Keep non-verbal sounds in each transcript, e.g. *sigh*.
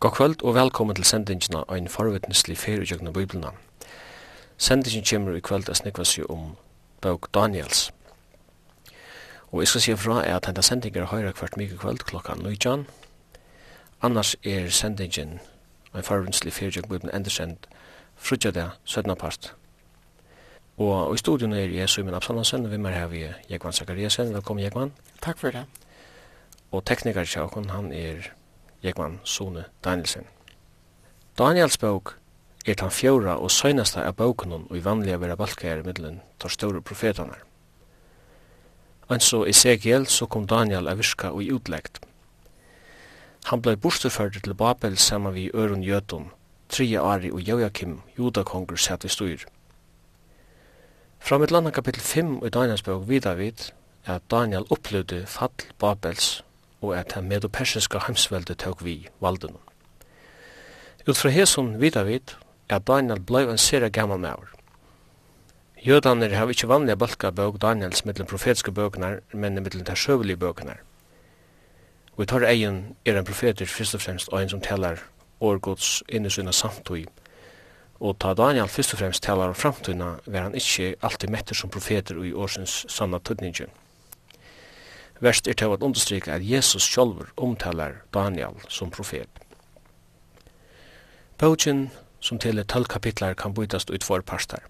God kvöld og velkommen til sendingina ein forvittneslig fyrir jøgna biblina. Sendingin kemur i kvöld að snikva sig om bók Daniels. Og jeg skal sige fra er at henda sendingar høyra kvart mykje kvöld klokka 19. Annars er sendingin ein forvittneslig fyrir jøgna biblina endersend frutja det 17. part. Og i studion er jeg Suimen Absalonsen, og vi mer her vi Jekvann Zakariasen. Velkommen Jekvann. Takk for det. Og teknikar tjaukon, han er Jekman Sone Danielsen. Daniels bok er den fjóra og søgnasta av boken og i vanlige vera balkar i middelen tar store profetene. Men så Ezekiel så kom Daniel av virka og i utleggt. Han blei borsterført til Babel saman vi Ørun Jötun, tria Ari og Jojakim, judakonger, sett i styr. Fra mitt landa kapittel 5 i Daniels bok vidar vid er at Daniel opplevde fall Babels og at det medopersiska heimsveldet tåg vi valden. Ut fra hesson vidar vid at Daniel blei en sere gammal maur. Jødaner har ikkje vanlige balka bøk Daniels mittlen profetiske bøknar, men mittlen der sjøvelige bøknar. Og i tar egen er en profeter først og fremst og en som talar årgods inn samtøy. Og ta Daniel først og fremst talar om framtøyna, var han ikkje alltid metter som profeter i årsens sanna tøtningen. Verst er til å understryke at Jesus sjolver omtalar Daniel som profet. Bøtjen som til 12 kapitlar, kan bytast ut for parstar.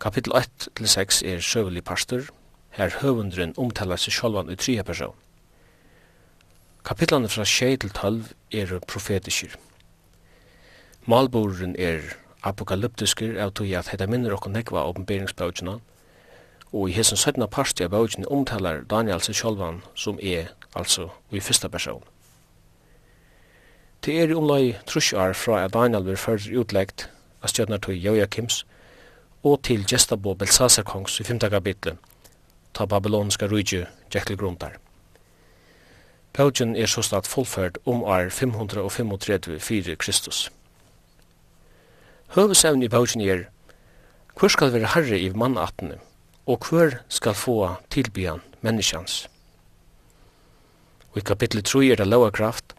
Kapittel 1 til 6 er sjøvelig pastor, her høvundren omtalar seg sjolvan i tre person. Kapitlene fra 6 til 12 er profetiskir. Malboren er apokalyptiskir av tog at heta minner okkur nekva åpenberingspautina, Og i hessen 17. parti av bøgjen omtalar Daniel seg sjolvan som er, altså, i fyrsta person. Det er i omlai trusjar fra at Daniel blir fyrir utleggt av stjøtnar til Joakims og til Gestabo Belsasar kongs i 5. kapitlet, ta babylonska rujju Jekyll Grundar. Pelgen er så snart fullført om år 535 4 Kristus. Høvesevn i bøgjen er, hvor skal være herre i mannattene, og hver skal få tilbyan menneskjans. Og i kapittel 3 er det lova kraft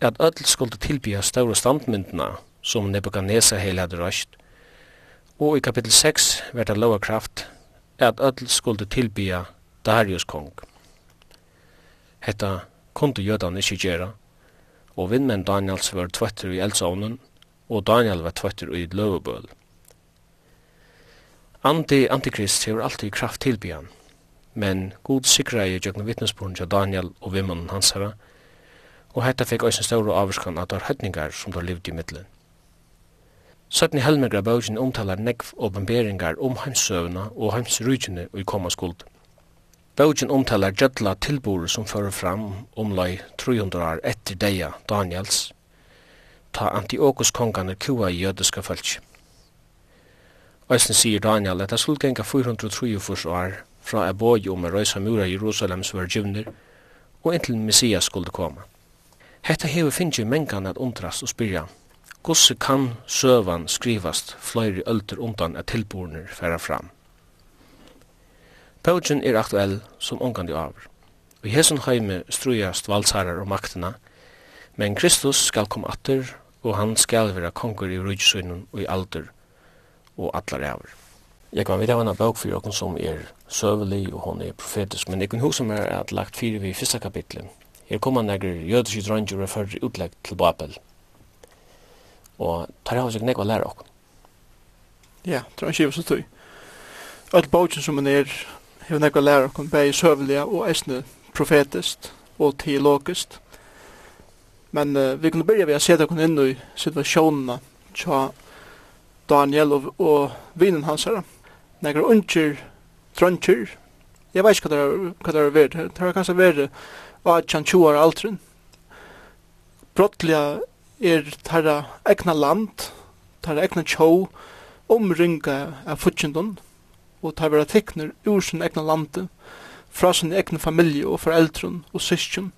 at öll skulle tilbya større standmyndina som Nebuchadnezzar heil hadde røst. Og i kapittel 6 er det lova kraft at öll skulle tilbya Darius kong. Hetta kunde jødan ikkje gjera, og vindmenn Daniels var tvøtter i eldsovnen, og Daniel var tvøtter i løvebøl. Andi Antikrist hefur alltid kraft tilbyan, men god sikra i jøgna vittnesbúrn til Daniel og vimmunnen hans herra, og hetta fikk òsne ståru avskan at var høtningar som þar levde i middelen. Søtni helmegra bøgin omtalar negv og bamberingar om heimsøvna og heimsrujtjene og i koma skuld. Bøgin omtalar jötla tilbúru som fyrir fram om lai 300 år etter deia Daniels, ta Antiochus kongan er kua i jødiska fölkje. Øysten sier Daniel at det skulle genga 443 år fra Aboi om en røysa mura Jerusalem som var givner, og inntil Messias skulle komme. Hetta hever finnje mengan at undrast og spyrja, gosse kan søvan skrivast fløyri öldur undan at tilborner færa fram. Paugen er aktuell som ongandi avr. Og i hesson heime strujast valsarar og maktina, men Kristus skal koma atter, og han skal vera kongur i rujtsunnen og i alder og allar æver. Jeg kan vite av en bøk for jokken som er søvelig og hun er profetisk, men jeg kan huske meg at lagt fire vi i fyrsta kapitlet. Her kommer han nekker jødiske dranger og fører utlegg til Babel. Og tar jeg av seg nekva lærer okken. Ja, tror jeg ikke så tøy. tog. Alt bøkken som han er, hevur nekva lærer okken, bæg søvelige og eisne profetisk og teologiskt. Men uh, vi kunne byrja ved å se okkur inn i situasjonene tja Daniel og, og vinen hans her. Nekker unger, drøntjer. Jeg vet ikke hva det, hva det er vært. Det har kanskje vært av at han tjoer altren. Brottliga er tarra egna land, tarra egna tjå, omringa av futsjendon, og tarra vera tekner ur sin egna lande, fra sin egna familie og foreldren og syskjen,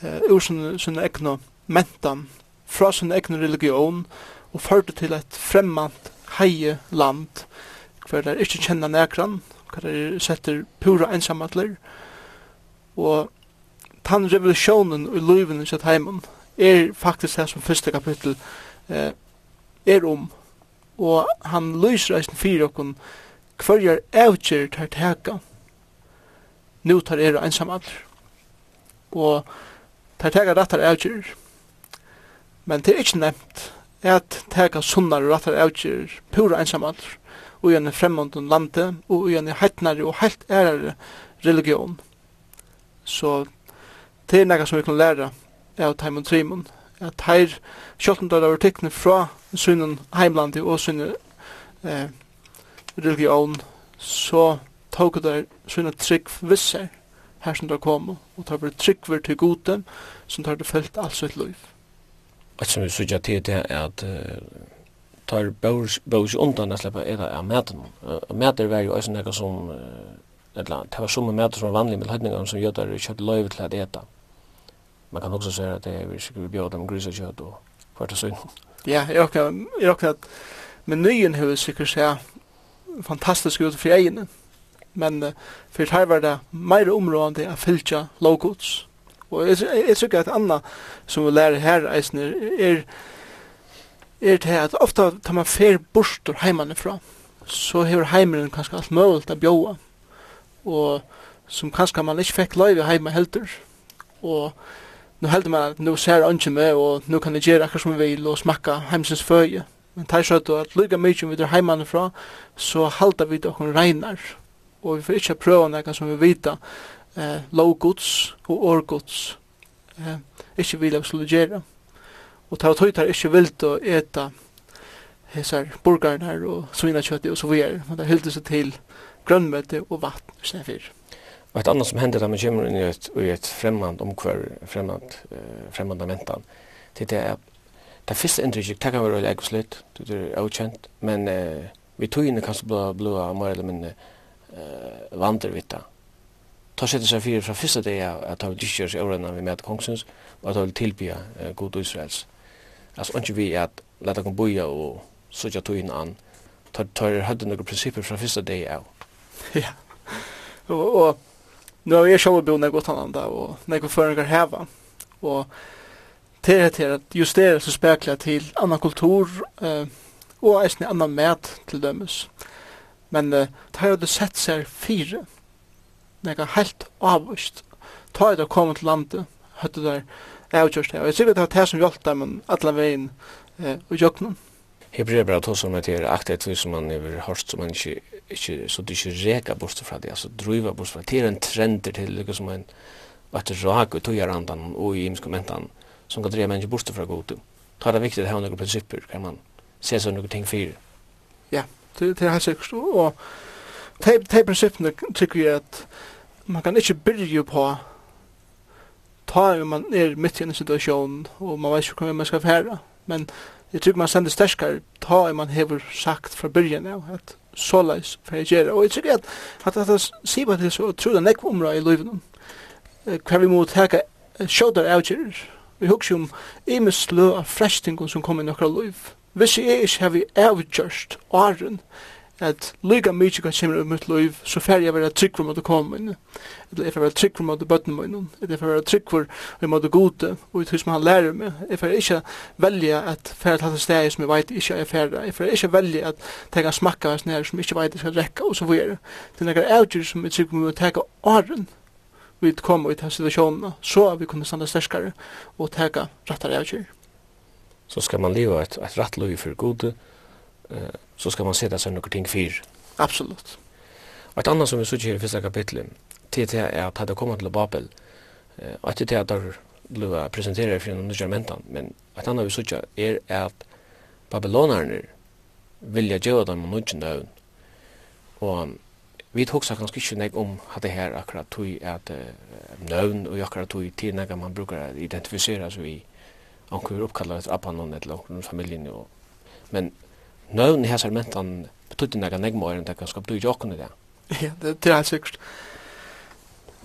uh, ur sin, sin egna mentan, fra sin egna religion, og og førte til et fremmant heie land hver der ikkje kjenner nekran hver der setter pura ensamatler og tann revolusjonen i luven i sitt heimen er faktisk det som første kapittel eh, er om og han lyser eisen fyrir okkon er avgjør tar teka nu tar er ensamatler og tar teka rattar avgjør men det er ikke nevnt at teka sunnar og rattar avgjør pura ensamaldur og gjerne fremmondun lande og gjerne heitnare og heilt ærare religion. Så det er nekka som vi kan læra av Taimon Trimon at heir sjolten døyla var tikkne fra sunnen heimlandi og sunnen eh, religion så tåg der sunna trygg visser her som der kom og tar bare trygg vir til gode som tar det felt alt sitt liv. Og som vi sørger til det er at tar bøys undan at sleppa eða av mæten. Mæter var jo eisen nekka som, eller det var som mæter som var vanlig med løytningar som jötar kjøtt løyve til at eta. Man kan også säga att det är vi skulle bjóða dem grisa kött och kvart och søgn. Ja, jag jeg er okkur at menyen har vi sikkert säga fantastiskt ut för egen. men för det här var det meir områdende å fylja lowgods, Og jeg, jeg tror at Anna, som vi lærer her, eisner, er, er det at ofta tar man fer bostur heimane fra, så hever heimeren kanskje alt møvult av bjóa, og som kanskje man ikke fikk løyve heima heldur, og nu heldur man at nu ser ønske med, og nu kan jeg gjøre akkur som vi vil, og smakka heimsins føye, men tar søtt at lyga mykje vi drar heimann fra, så halda vi det okkur reinar, og vi får ikkje prøva nekka som vi vita, eh, lovgods og årgods eh, ikke vilja skulle gjøre. Og ta tøyt har ikke vilt å eta hesar burgarna og svinakjøttet og så videre. Men det hylte seg til grønnmøte og vatten i stedet for. Og et annet som hender da man kommer inn i et, i et fremmand omkvar, fremmand, uh, fremmand av mentan, det er at det første inntrykket, det kan være veldig ekoslitt, det er avkjent, men uh, vi tog inn i kanskje blå, blå, mer eller mindre uh, vandrevitta, ta seg seg fyrir fra fyrsta dag at han vil dykkjøres i årene vi med kongsens, og at han vil tilbya god Israels. Altså, ikke vi at leta kom boja og sutja togin an, tar høyde noen prinsipper fra fyrsta dag av. *laughs* Ja, og nu har jeg sjål bo nek åt annan og nek føringar heva, och til det her at just det så spekla till annan kultur, eh, och en annan mæt till dömes. Men eh, det har ju sett sig fyra nega helt avvist. Ta er det kom til landet, høttu der avgjørst her. Og jeg sikker det var det som hjalp dem, men alle veien eh, og jøknen. Hebrea bara tog som att det är aktet som man över hörst som man inte, ikke, så det ikke reka bort fra det, altså driva bort fra det. Det er en trend til, det som en vart rak og tog andan og i imskomentan som kan driva mennesker bort fra god. Ta det viktig, att ha noen prinsipper, kan man se så noen ting fyrir. Ja, det, det er helt säkert. og de, de prinsippene tykker jeg at man kan ikke byrje på ta om man er midt i en situasjon og man vet ikke hva man skal forhære. Men jeg tykker man sender sterskare ta om man hever sagt fra byrjen av at såleis for jeg gjør. Og jeg tykker at at at jeg sier bare til så tror det nekva omra i livet hva vi må teka sjådar avgjører. Vi husker om imeslø av frestingon som kom i nokra liv. Hvis jeg ikke har vi avgjørst åren, at lyga mykje kan kjemra ut mitt liv, så fer jeg være trygg for måte komme inn. eller Jeg fer være trygg for måte bøtten min, eller jeg fer være trygg for vi måte gode, og jeg tror som han lærer meg. Jeg fer ikke velja at fer til steg som jeg vet ikke er fer, Jeg fer ikke velja at tenka smakka hans nere som jeg ikke vet jeg skal rekka, og så videre. Det er nekkar avgjør som jeg trygg for måte teka åren vi kommer ut av situasjonen, så vi kunne standa sterskare og teka rattar avgjør. Så skal man leva et, et ratt liv for gode, eh, så skal man sätta sig några ting fyr. Absolut. Och ett annat som vi såg i första kapitlet, det är att det kommer till Babel, eh, att det är att det blev presenterat för den nya men ett annat vi såg är att babylonerna vilja göra dem och nudgen døden. Och vi tog kanskje ikke nek om at det her akkurat tog at uh, nøvn og akkurat tog tid nek man brukar identifisera seg i anker oppkallar etter appanon eller anker familien og men nøvn i hæsar mentan betydde nekka negma åren, det kan skap du jokken i det. *laughs* Ja, det er helt sikkert.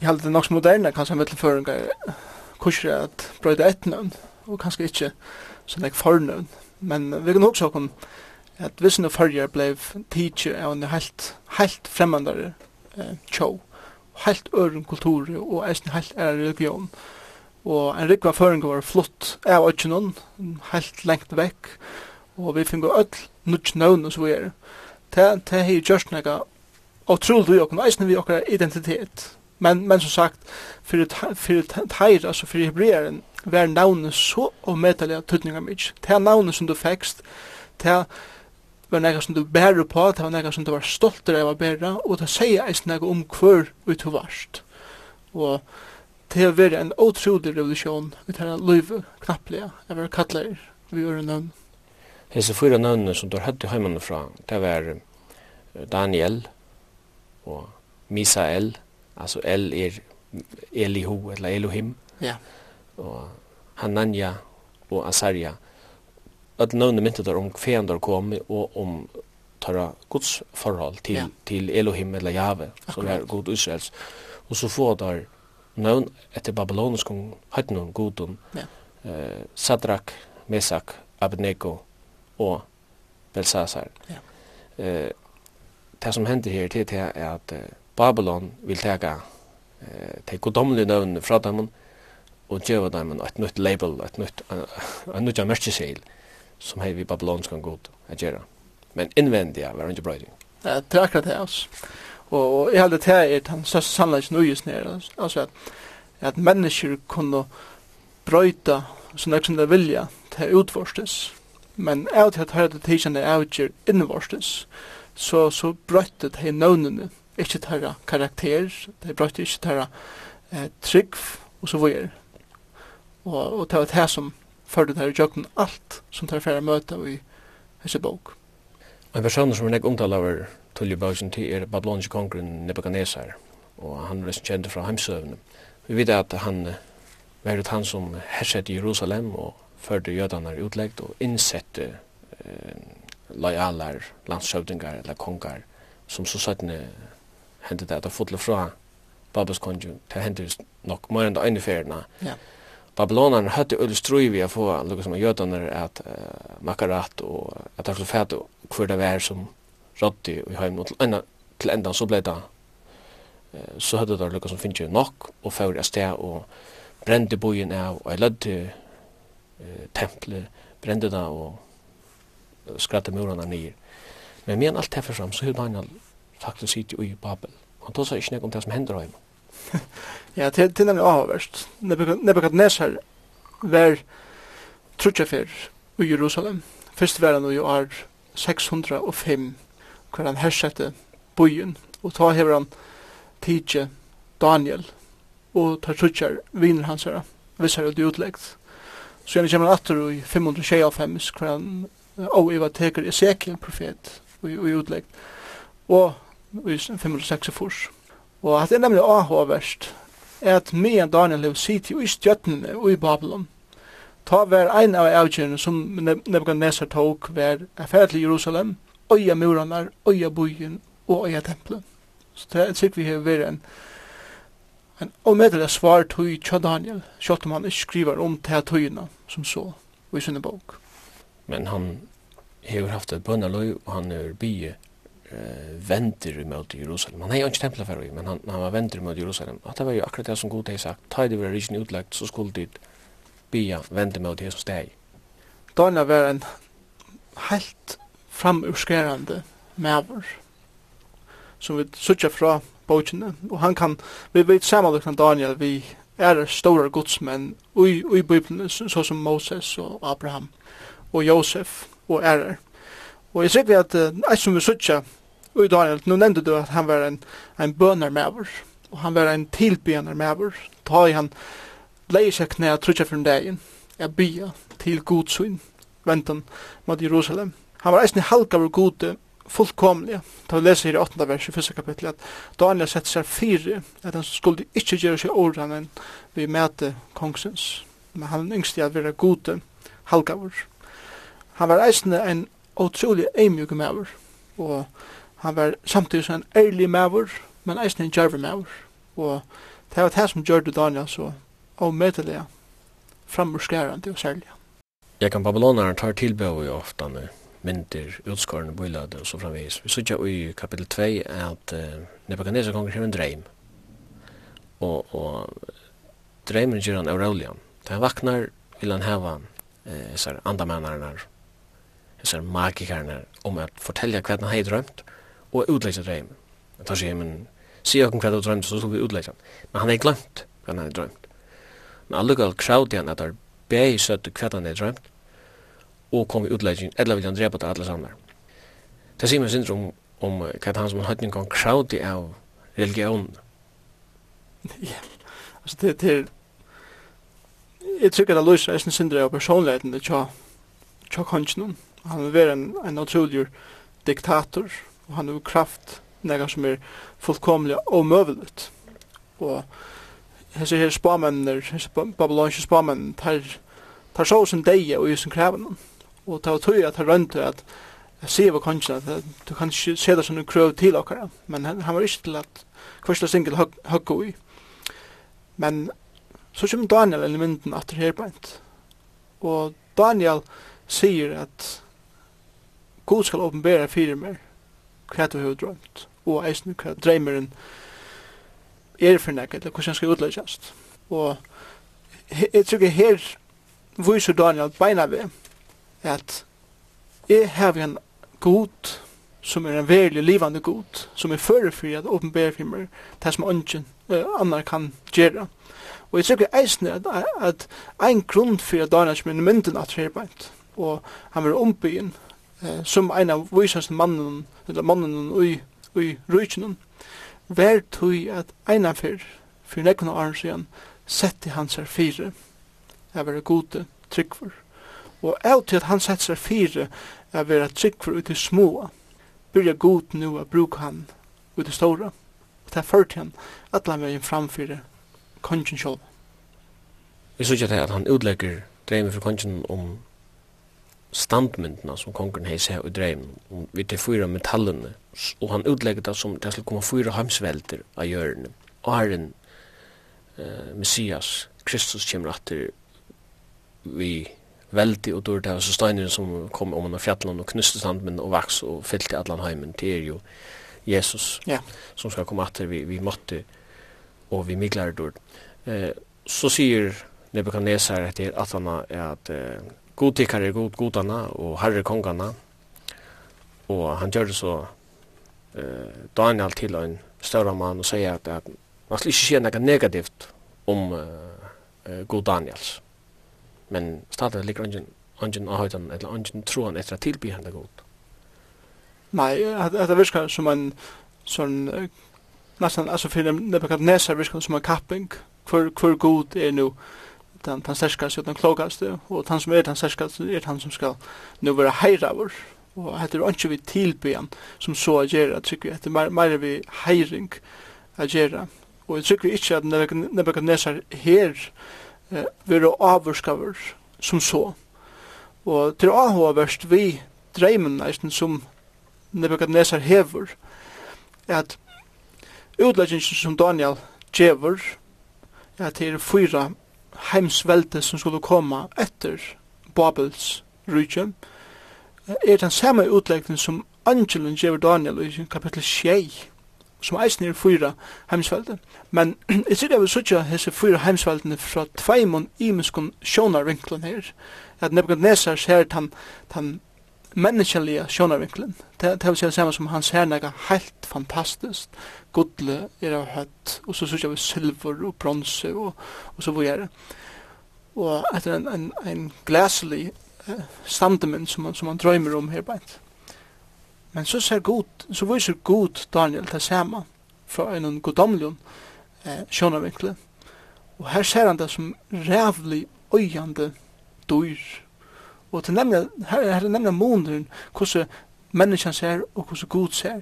Jeg halde det nok som moderne, kanskje mittel føringar kurser at brøyda et nøvn, og kanskje ikkje sånn ek fornøvn. Men vi kan hopsa okkom at hvis vissene fyrir blei tidsi av en helt, helt fremmandare eh, tjó, helt øren kultur og eisen helt er religion. Og en rikva føringar var flott av ötjenon, helt lengt vekk, og vi fingo öll nudge known og så videre. Det, det har gjort Og utrolig vi okken, eisen vi okker identitet. Men, men som sagt, for, for teir, altså for hebreeren, var navnet så omedelig tøtninga mitt. Det er navnet som du fekst, det var nega som du bærer på, det var nega som du var stolt av å bæra, og det sier eisen nega om hver vi du varst. Og det har vært en utrolig revolusjon vi tar en løyve knapplega, jeg var kattleir, vi gjør en nøvn. Hese fyra nøvnene som tar i heimann fra, det var Daniel og Misael, altså El er Elihu eller Elohim, ja. og Hanania og Azaria. At nøvnene mynte der om kvean kom, og om tørra Guds forhold til, ja. til Elohim eller Jave, som er god Israels. Og så får der nøvn etter babylonisk høyden og godum, ja. eh, Sadrak, Mesak, Abednego, og Belsasar. Ja. Eh det som hender her til det er at Babylon vil tega eh te godomlige nøvn fra dem og gjeva dem et nytt label, et nytt et nytt merkeseil som hei vi babylonskan god at gjøre. Men innvendig var ikke brøyding. Ja, det er akkurat det, altså. Og, og jeg heldur det her er den største sannleggen nøyes nere, altså at, at mennesker kunne brøyta som det som det vilja til utforstes men av til at høyre det er avgjør innvortes, så, så brøtte de nøvnene, ikke tæra karakter, de brøtte ikke tæra eh, trygg, og så vore. Og, og det var det som førte der i jøkken alt som tar færre møte i hese bok. En person som er nek omtala over Tulli Bausen til er babyloniske kongren Nebuchadnezzar, og han er kjent fra heimsøvne. Vi vet at han var ut han som herset i Jerusalem, og førte jødanar utleggt og innsette eh, lojalar, landshøvdingar eller kongar, som så søttene hentet det at det fotlet fra Babels konju, det hentet nok mer enn det øyne ferierna. Ja. Babylonerne høtte øyne strøy vi å få noe som jødanar at uh, makarat og at det var så fæt hvor det var som rådde i heim og til, enda, til enda så ble det uh, så høtte det noe som finnes jo nok og fyrir a sted og brente bojen av og jeg lødde eh, templet, brände det och skratte murarna ner. Men men allt det fram så hur Daniel faktiskt sitter i Babel. Han tar sig inte om det som händer honom. *laughs* ja, till, till nämligen avhörst. Nebuchadnezzar var trutja för i Jerusalem. Först var han i år 605 kvar han hersette bojen og ta hever han tidje Daniel og tar trutjar viner hans her. vissar ut utleggt. Så gjerne kommer han atter i 525, hver han og Eva teker Ezekiel profet og i utlegg, og i 506 Og at det er nemlig AH-verst, er at medan Daniel lev sitt i stjøttene og i Babylon, ta var ein av avgjørene som Nebuchadnezzar tok var affær til Jerusalem, øya muranar, øya byen og øya tempelen. Så det er sikkert vi har vært en En omedelig svar tog tja Daniel, selv om han ikke skriver om til tøyene som så, i sinne bok. Men han har haft et bønnerløy, og han er bygge eh, venter mot Jerusalem. Han har jo ikke templet for men han, han var venter mot Jerusalem. At det var jo akkurat det som God har sagt. Ta det var rikken utlagt, så skulle dit bya vente mot Jesus steg. Daniel var en helt framurskerande maver som vi sutja fra bøkene, og han kan, vi vet samanlukna Daniel, vi er store godsmenn ui, ui Bibelen, så som Moses og Abraham og Josef og ærer. Og jeg sikker at uh, eit som vi sutja ui Daniel, nu nevnte du at han var en, en bønar maver, og han var en tilbønar maver, ta i han leie seg knæ trutja fyrir dagen, jeg bia til godsyn, ventan mot Jerusalem. Han var eisne halkaver gode fullkomlige. Ta vi läser i 8. vers i 1. kapittel, at Daniel sett seg fire, at han skulle ikke gjøre sig åren enn vi möte kongsens. Men han yngste att være gode halgavur. Han var eisende en utrolig eimjuk maver og han var samtidig en ærlig maver men eisende en jarve maver og det var det som gjør det Daniel så avmøtelig frammurskerande og særlig. Jeg kan babylonere tar tilbøy ofta nu myndir, utskårende bøylade og så framvis. Vi sykja i kapitel 2 at uh, Nebuchadnezzar konger hever en dreim. Og, og dreimen gjør han eurolian. Da han vaknar vil han heva eh, uh, andamennarna, hessar magikarna, om at fortelja hva han hei drømt og utleggja dreimen. Han tar seg, men sier okkur hva du drømt, så skal vi utleggja. Men han hei glemt hva han hei drømt. Men allukal kraudi han at han bei søtt hva han hei drømt, og kom i utlegging, eller vil han drepa det alle sammen. Det sier meg syndrom om hva han som hatt en kan kraudi av religion. *laughs* Ja, altså det det er Jeg tykker det løser eisen syndre av personligheten til Tja Konchnon. Han vil være en, en utrolig diktator, og han har kraft nega som er fullkomlig omøveligt. Og hese her spamennir, hese babylonske spamennir, tar, tar så som deg og i sin krevenon og det tøy at han rønte at sier hva kanskje at du kan ikke se det som en krøv til okkara, men han var ikke til at kvarsla singel høggo i. Men så kommer Daniel inn i mynden at det er beint. Og Daniel sier at God skal åpenbæra fyrir mer hva du har drømt og eisen hva dreimeren er for nek eller hvordan skal utleggast. Og jeg tror her viser Daniel beina ved at jeg har en god som er en verlig livande god som er førefri at åpenbære for meg det som ønsken uh, annar kan gjøre og jeg tror eisen at, at en grunn for at Daniel som er mynden at herbeint og han var ombyen uh, som en av visast mannen eller mannen ui, ui rujtjen vær tog at en av fyr for nekken år siden sette han seg fire jeg var gode tryggfor og av til at han sett seg fire er vera trygg for ut i små, byrja god nu a bruka han ut i stora, og det førte han allan vegin framfyrir kongen sjálf. Vi sykja det at han utlegger dreimen for kongen om standmyndina som kongen hei seg og dreimen, vi til fyra metallene, og han utlegger det som det skal komme fyra heimsvelder av hjørne, og herren, uh, Messias, Kristus kommer atter vi veldig og dårlig av så steiner som kom om han av fjallan og knuste sandmen og vaks og fyllte allan heimen det er jo Jesus ja. som skal komme atter vi, vi måtte og vi miglar dårlig eh, så sier Nebuchadnezzar etter at han er at eh, godtikkar er god godana og herre kongana og han gjør det så eh, Daniel til en større mann og sier at, at man skal ikke si noe negativt om eh, god Daniels men stadig ligger ungen ungen ahøyden, eller ungen han etter at tilby det god. Nei, det virker som en sånn nästan alltså för Nebuchadnezzar viskar som en kapping. Hvor, hvor god er nu den den särskaste og den klokaste og den som er den särskaste er den som ska nu vara heiravor og hetta er ikkje við tilbyan sum so at gera trykki hetta er meira vi heiring at gera og jeg eg vi ikke at Nebuchadnezzar her eh, være avvurskaver som så. Og til avhåverst vi dreimen nesten som Nebuchadnezzar hever, at utleggingen som Daniel djever, at det er fyra heimsvelte som skulle komme etter Babels rydje, er den samme utleggingen som Angelen djever Daniel i kapittel 6, som eisen er fyra heimsvelden. Men *clears throat* jeg sier jeg vil sutja hese fyra heimsveldene fra tveimon imenskon sjånarvinklen her, at Nebuchadnezzar ser tan, tan menneskelige sjånarvinklen. Det, det vil si det samme som han ser nega helt fantastisk, godle er av høtt, og så sutja vi silver og bronse og, og så vore Og etter en, en, en glæselig eh, standement som, som han drøymer om her beint. Men så ser god, så viser god Daniel det samme fra en godomlig eh, sjønavinkle. Og her ser han det som rævlig øyande dyr. Og til nemlig, her, her er nemlig måneden hvordan menneskene ser og hvordan god ser.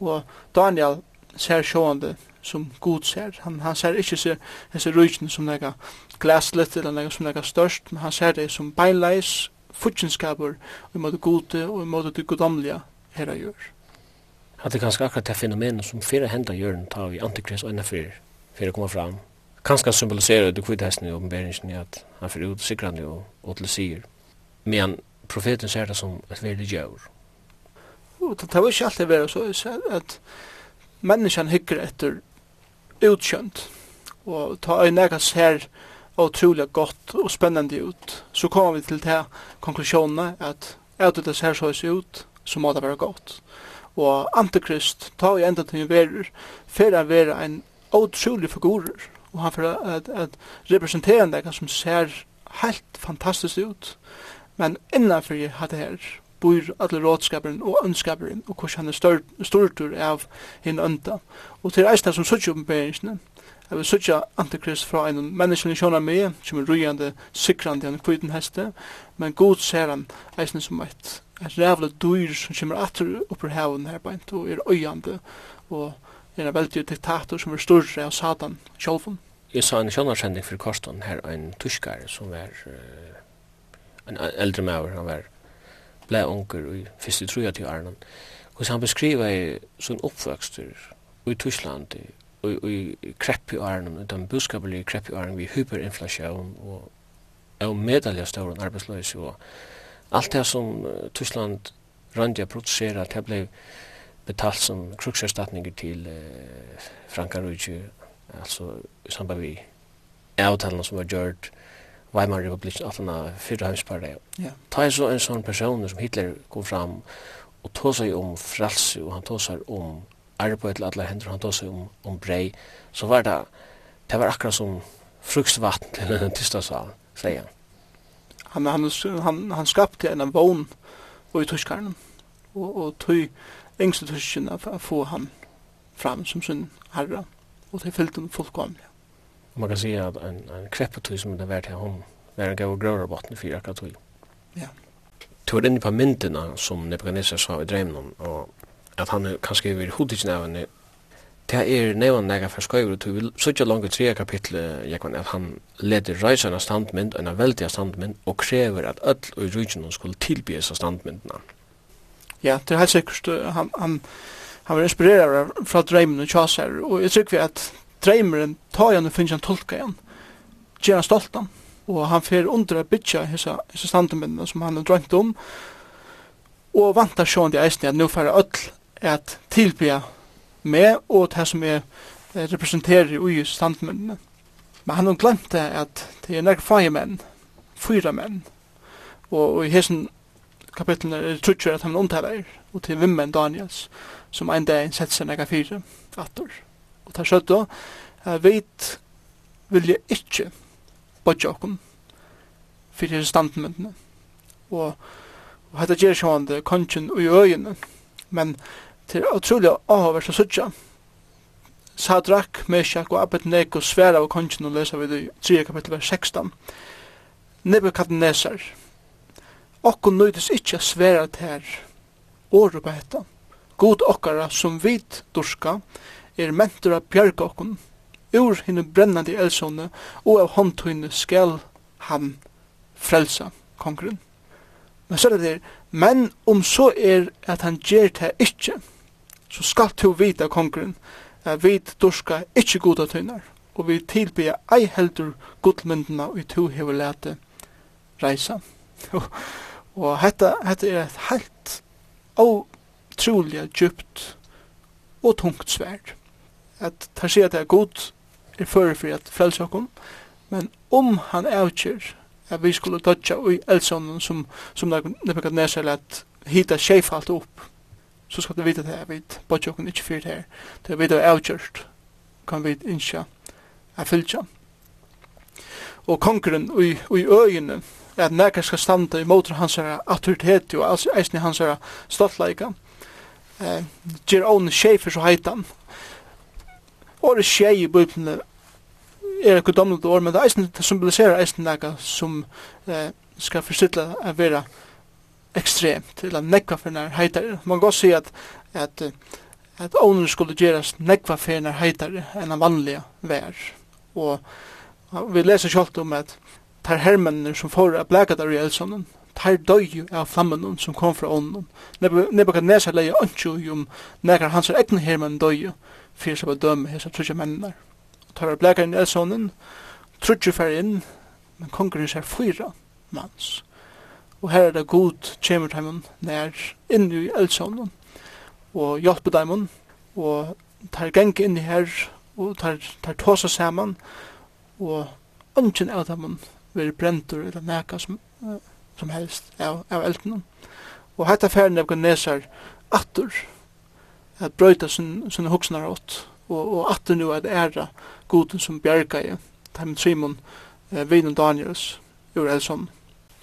Og Daniel ser sjående som god ser. Han, han ser ikke se, disse røykene som nega glaslet eller nega som nega størst, men han ser det som beinleis futsinskaper og måte gode og imot det godomlige herra gjør. At det er kanskje akkurat det fenomenet som fyrir henda gjøren tar vi antikrist og enn fyrir, fyrir komme fram. Kanskje symboliserer det kvidhesten i åpenberingen i at han fyrir ut sikrande og, og til sier. Men profeten ser det som et veldig gjør. Og det var ikke alltid vera så at menneskene hikker etter utkjønt. Og ta øyne jeg ser og utrolig godt og spennende ut, så kommer vi til det konklusjonene at er det det ser så ut, så må det være godt. Og antikrist, ta i enda til verer, for han være en utrolig figurer, og han fer at, at representere en som ser helt fantastisk ut, men innanfor jeg hadde her, bor alle rådskaperen og ønskaperen, og hvordan han er stort, stortur av henne ønta. Og til reisene som sutt oppenberingsene, Jeg vil søtja antikrist fra en menneskelig sjåna med, som er rujande, sikrande, en kviten heste, men god ser han eisen som et, et rævle dyr som kommer atter oppe haven her beint, og er øyande, og er en veldig diktator som er større av Satan sjolven. Jeg sa en sjånarsending for Korston her, en tuskare som er uh, en eldre maver, han var ble onker i første truja til Arnon, og han beskriver sin oppvøkster i Tyskland og i krepp i åren, den budskapelige krepp i åren, vi hyperinflasjon og og medalja stauran arbeidsløys og alt det som Tyskland randja produsera, det blei betalt som krukserstatninger til uh, Frankarujtju, altså i samband vi avtalen som var gjørt Weimar Republik, alt denne fyrre heimsparre. Ja. Ta så en sånn person som Hitler kom fram og tåsar jo om frelse, og han tåsar om arbeid til alle hendur han tog seg om, om brei, så var det, det var akkurat som frukstvatten til *laughs* den tysta sa, sier han. Han, han, han, han skapte en vogn og i tyskaren, og, og tog engste tyskene for å få han fram som sin herre, og det fyllte han fullkomlig. Man kan si at en, en kreppetøy som det var til hon, var en gav og grøvrebotten for akkurat tøy. Ja. Du var inne på myndene som Nebuchadnezzar sa i drevnen, og at han kanskje vil hodet ikke henne det er nevan nega for skøyver du vil sutja langt tre kapitel Jekvan at han leder reisana standmynd en veldig standmynd og krever at öll og rujtjen skulle tilbyes av standmyndina. Ja, det er helt sikkert han, han, han var inspirerad fra dreimen og tjaser, og jeg tykker vi at dreimeren tar igjen og finner han tolka igjen, gjør han stolt han og han fer under a bytja hessa, hessa standmyndina som han har drømt om og vantar sjående eisne at nu færa öll at tilbya med og det som jeg representerer i standmennene. Men han har glemt det at det er nærk fire menn, fyra menn, og og i hessen kapitlen er det trutjer at han omtaler, og til vimmen Daniels, som en dag setter seg nærk fire atter. Og det er søtt da, jeg vet vil jeg ikke bodja okkom for hese standmennene. Og, og hette gjer sjående kongen og i øyene, men Det er utrolig avhåverst å sutja. Sadrak, Meshach og Abednego sværa av kongen og lesa vi det i 3 kapittel vers 16. Nebuchadnezzar, okkon nøydes ikkje sværa til her åru på hetta. God okkara som vit durska er mentur av bjerga okkon ur hinn brennandi elsone og av håndtøyne skal han frelsa kongren. Men så er det der, men om så er at han gjer det ikkje, så skal du vita kongren, at vi dorska ikkje goda tøynar, og vi tilbyr ei heldur godmyndina *laughs* og to hever lete reisa. og hetta, hetta er et helt utrolig djupt og tungt sverd. At ta sier at det er god er fyrir at frelse okkom, men om han avkjer at vi skulle dodja og elsonen som, som Nebuchadnezzar lett hita sjeifalt opp, så skal du vite det her, vi bodde jokken ikke fyrt her. Det er vi det avgjørst, kan vi ikke er fylgja. Og konkurren i, i øyene, at nekka skal standa i motor hans her autoritet og altså eisne hans her stoltleika. Eh, Gjer ån sjefer så heitan. og det sjei i bøyblene er ekkur gudomlet år, men det eisne symboliserer eisne nekka som eh, skal forstilla a vera ekstremt, eller nekva fyrir heitare. Man kan også si at, at, at ånden skulle gjerast nekva fyrir heitare enn av vanlige vær. Og vi leser kjalt om at tar hermennir som får av blekadar i elsonen, tar døy av flammen som kom fra ånden. Nebuchadnezzar leia ønskjo om nekar hans egne hermenn døy fyrir som var dømme hesa trutja mennar. Tar av blekadar i elsonen, trutja fyrir inn, men kongren ser fyra manns. Og her er det god kjemur dæmon nær inn i eldsjånen og hjelpe dæmon og tar geng inn i her og tar, tar tåsa saman og ønsken av dæmon vil brentur eller neka som, uh, som helst av, av elden. Og hetta ferden av Ganesar attur at brøyta sin, sin hoksnar åt og, og attur nu at æra goden som bjerga i Timon Simon, uh, Vinen Daniels, ur Elson.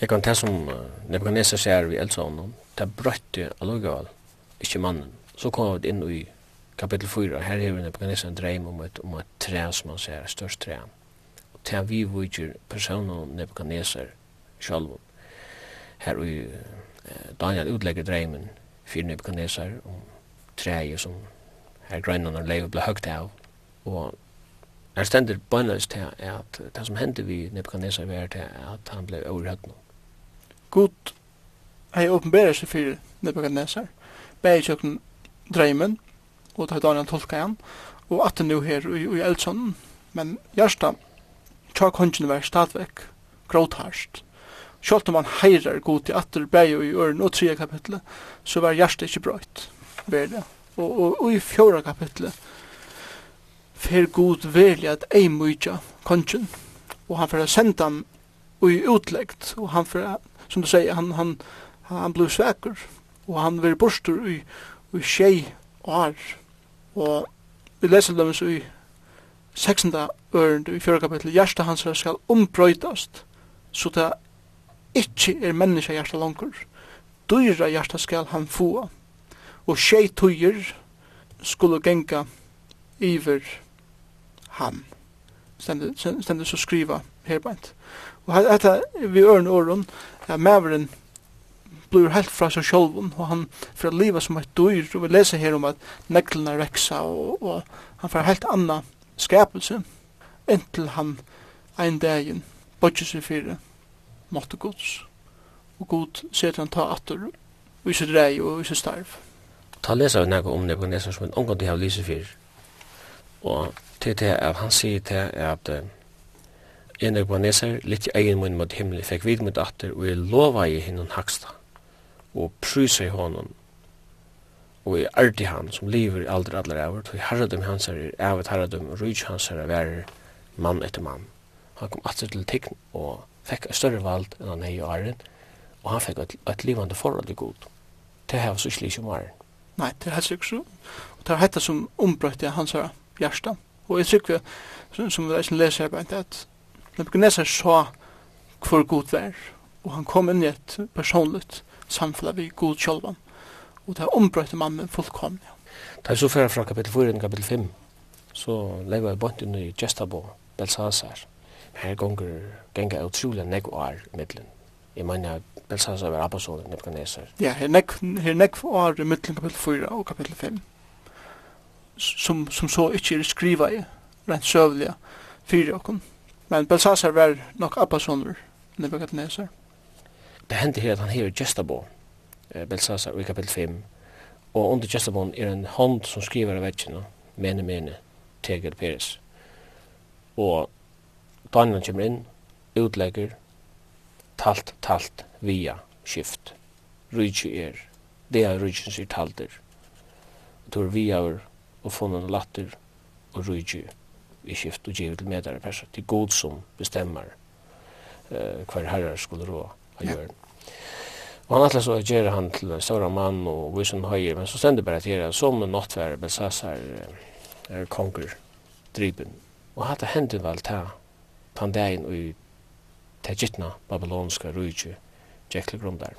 Jeg kan ta som uh, Nebuchadnezzar sier vi eldsavnen, det brøtte allogavel, ikke mannen. Så kom vi inn i kapitel 4, her er vi Nebuchadnezzar en dreim om et, om et tre som han sier, størst tre. Og til vi viker personen Nebuchadnezzar selv. Her i Daniel utlegger dreimen for Nebuchadnezzar om treet som her grønnen og leivet ble høgt av. Og her stendur bønløst til at det som hendte vi Nebuchadnezzar var til at han ble overhøtt noe god hei åpenberer seg for Nebuchadnezzar, bæg kjøkken dreimen, og ta Daniel tolka han, og at nu her i, i Eldsson, men Gjersta, tja kongen var stadvek, gråtharst. Sjalt om han heirar god til atter bæg i øren og tredje kapitlet, så var Gjersta ikke brøyt, ber det. Og, og, og i fjóra kapitlet, fer god velja at ei mykja kongen, og han fer senda han ui utleggt, og han fer som du säger, han, han, han blev svekur og han var borstur i, i tjej år. Og vi leser dem så i 16. ørend i fjörra kapitel, hjärsta hans skal ombrøytast, så det ikkje er menneska hjärsta langer. Dyra hjärsta skal han få, og tjej tøyer skulle genga iver ham. Stendet, stendet så skriva herbeint. Og dette vi ørne åren, ja, maveren blir helt fra seg sjolven, og han får livet som et dyr, og vi leser her om at neglene reksa, og, og han får helt anna skapelse, inntil han ein dagen bodger seg fire måtte gods, og god ser han ta atter, og ikke sitt rei og ikke starv. Ta leser vi noe om det på nesten som en omgang til å lyse fire, og til det er han sier til at en og baneser, litt i egen munn mot himmelen, fikk vid mot atter, og jeg lova i hinnon haksta, og prysa i honom, og jeg arti han, som lever i aldri allar avur, og herradum hans er evet herradum, og rujt hans er er mann etter mann. Han kom atter til tegn, og fikk et større vald enn han hei i åren, og han fikk et livande forhold i god. Det her var så slik som åren. Nei, det er helt sikkert så. Og det er dette som ombrøyte hans hjärsta. Og jeg tykker, som vi leser her, at Nebuchadnezzar sa hvor god vær, og han kom inn i et personligt samfunn vi god kjolvan, og det ombrøyte mannen fullkomne. Det er så fyrir fra kapitel 4 til kapitel 5, så lever jeg bort inn i Gestabo, Belsasar. Her gonger genga utrolig nek år i middelen. Jeg mener Belsasar var abbasonen Nebuchadnezzar. Ja, her nek, her nek år i middelen kapitel 4 og kapitel 5, som, som så ikke er skriva i, rent søvliga, fyrir okkur Men Belsasar var nok Abbasoner, Nebuchadnezzar. Det hendte her at han hever Gestabo, eh, Belsasar i kapitel 5, og under Gestabo er en hånd som skriver av vetsjene, mene, mene, tegel Peres. Og Daniel kommer inn, utlegger, talt, talt, via, skift. Rydtje er, det er rydtjen sier talter. Og tog vi av og funnet latter og rydtje i skift og givet til medare persa. Det er god som bestemmer eh, hver herrar skulle rå av Ja. Og han atlas så gjør han til større mann og visen høyer, men så stender bare til det som en nattvære så er konger driben. Og hatt det hendt vel ta tandein og tegitna babylonska rujtju tjekkle der.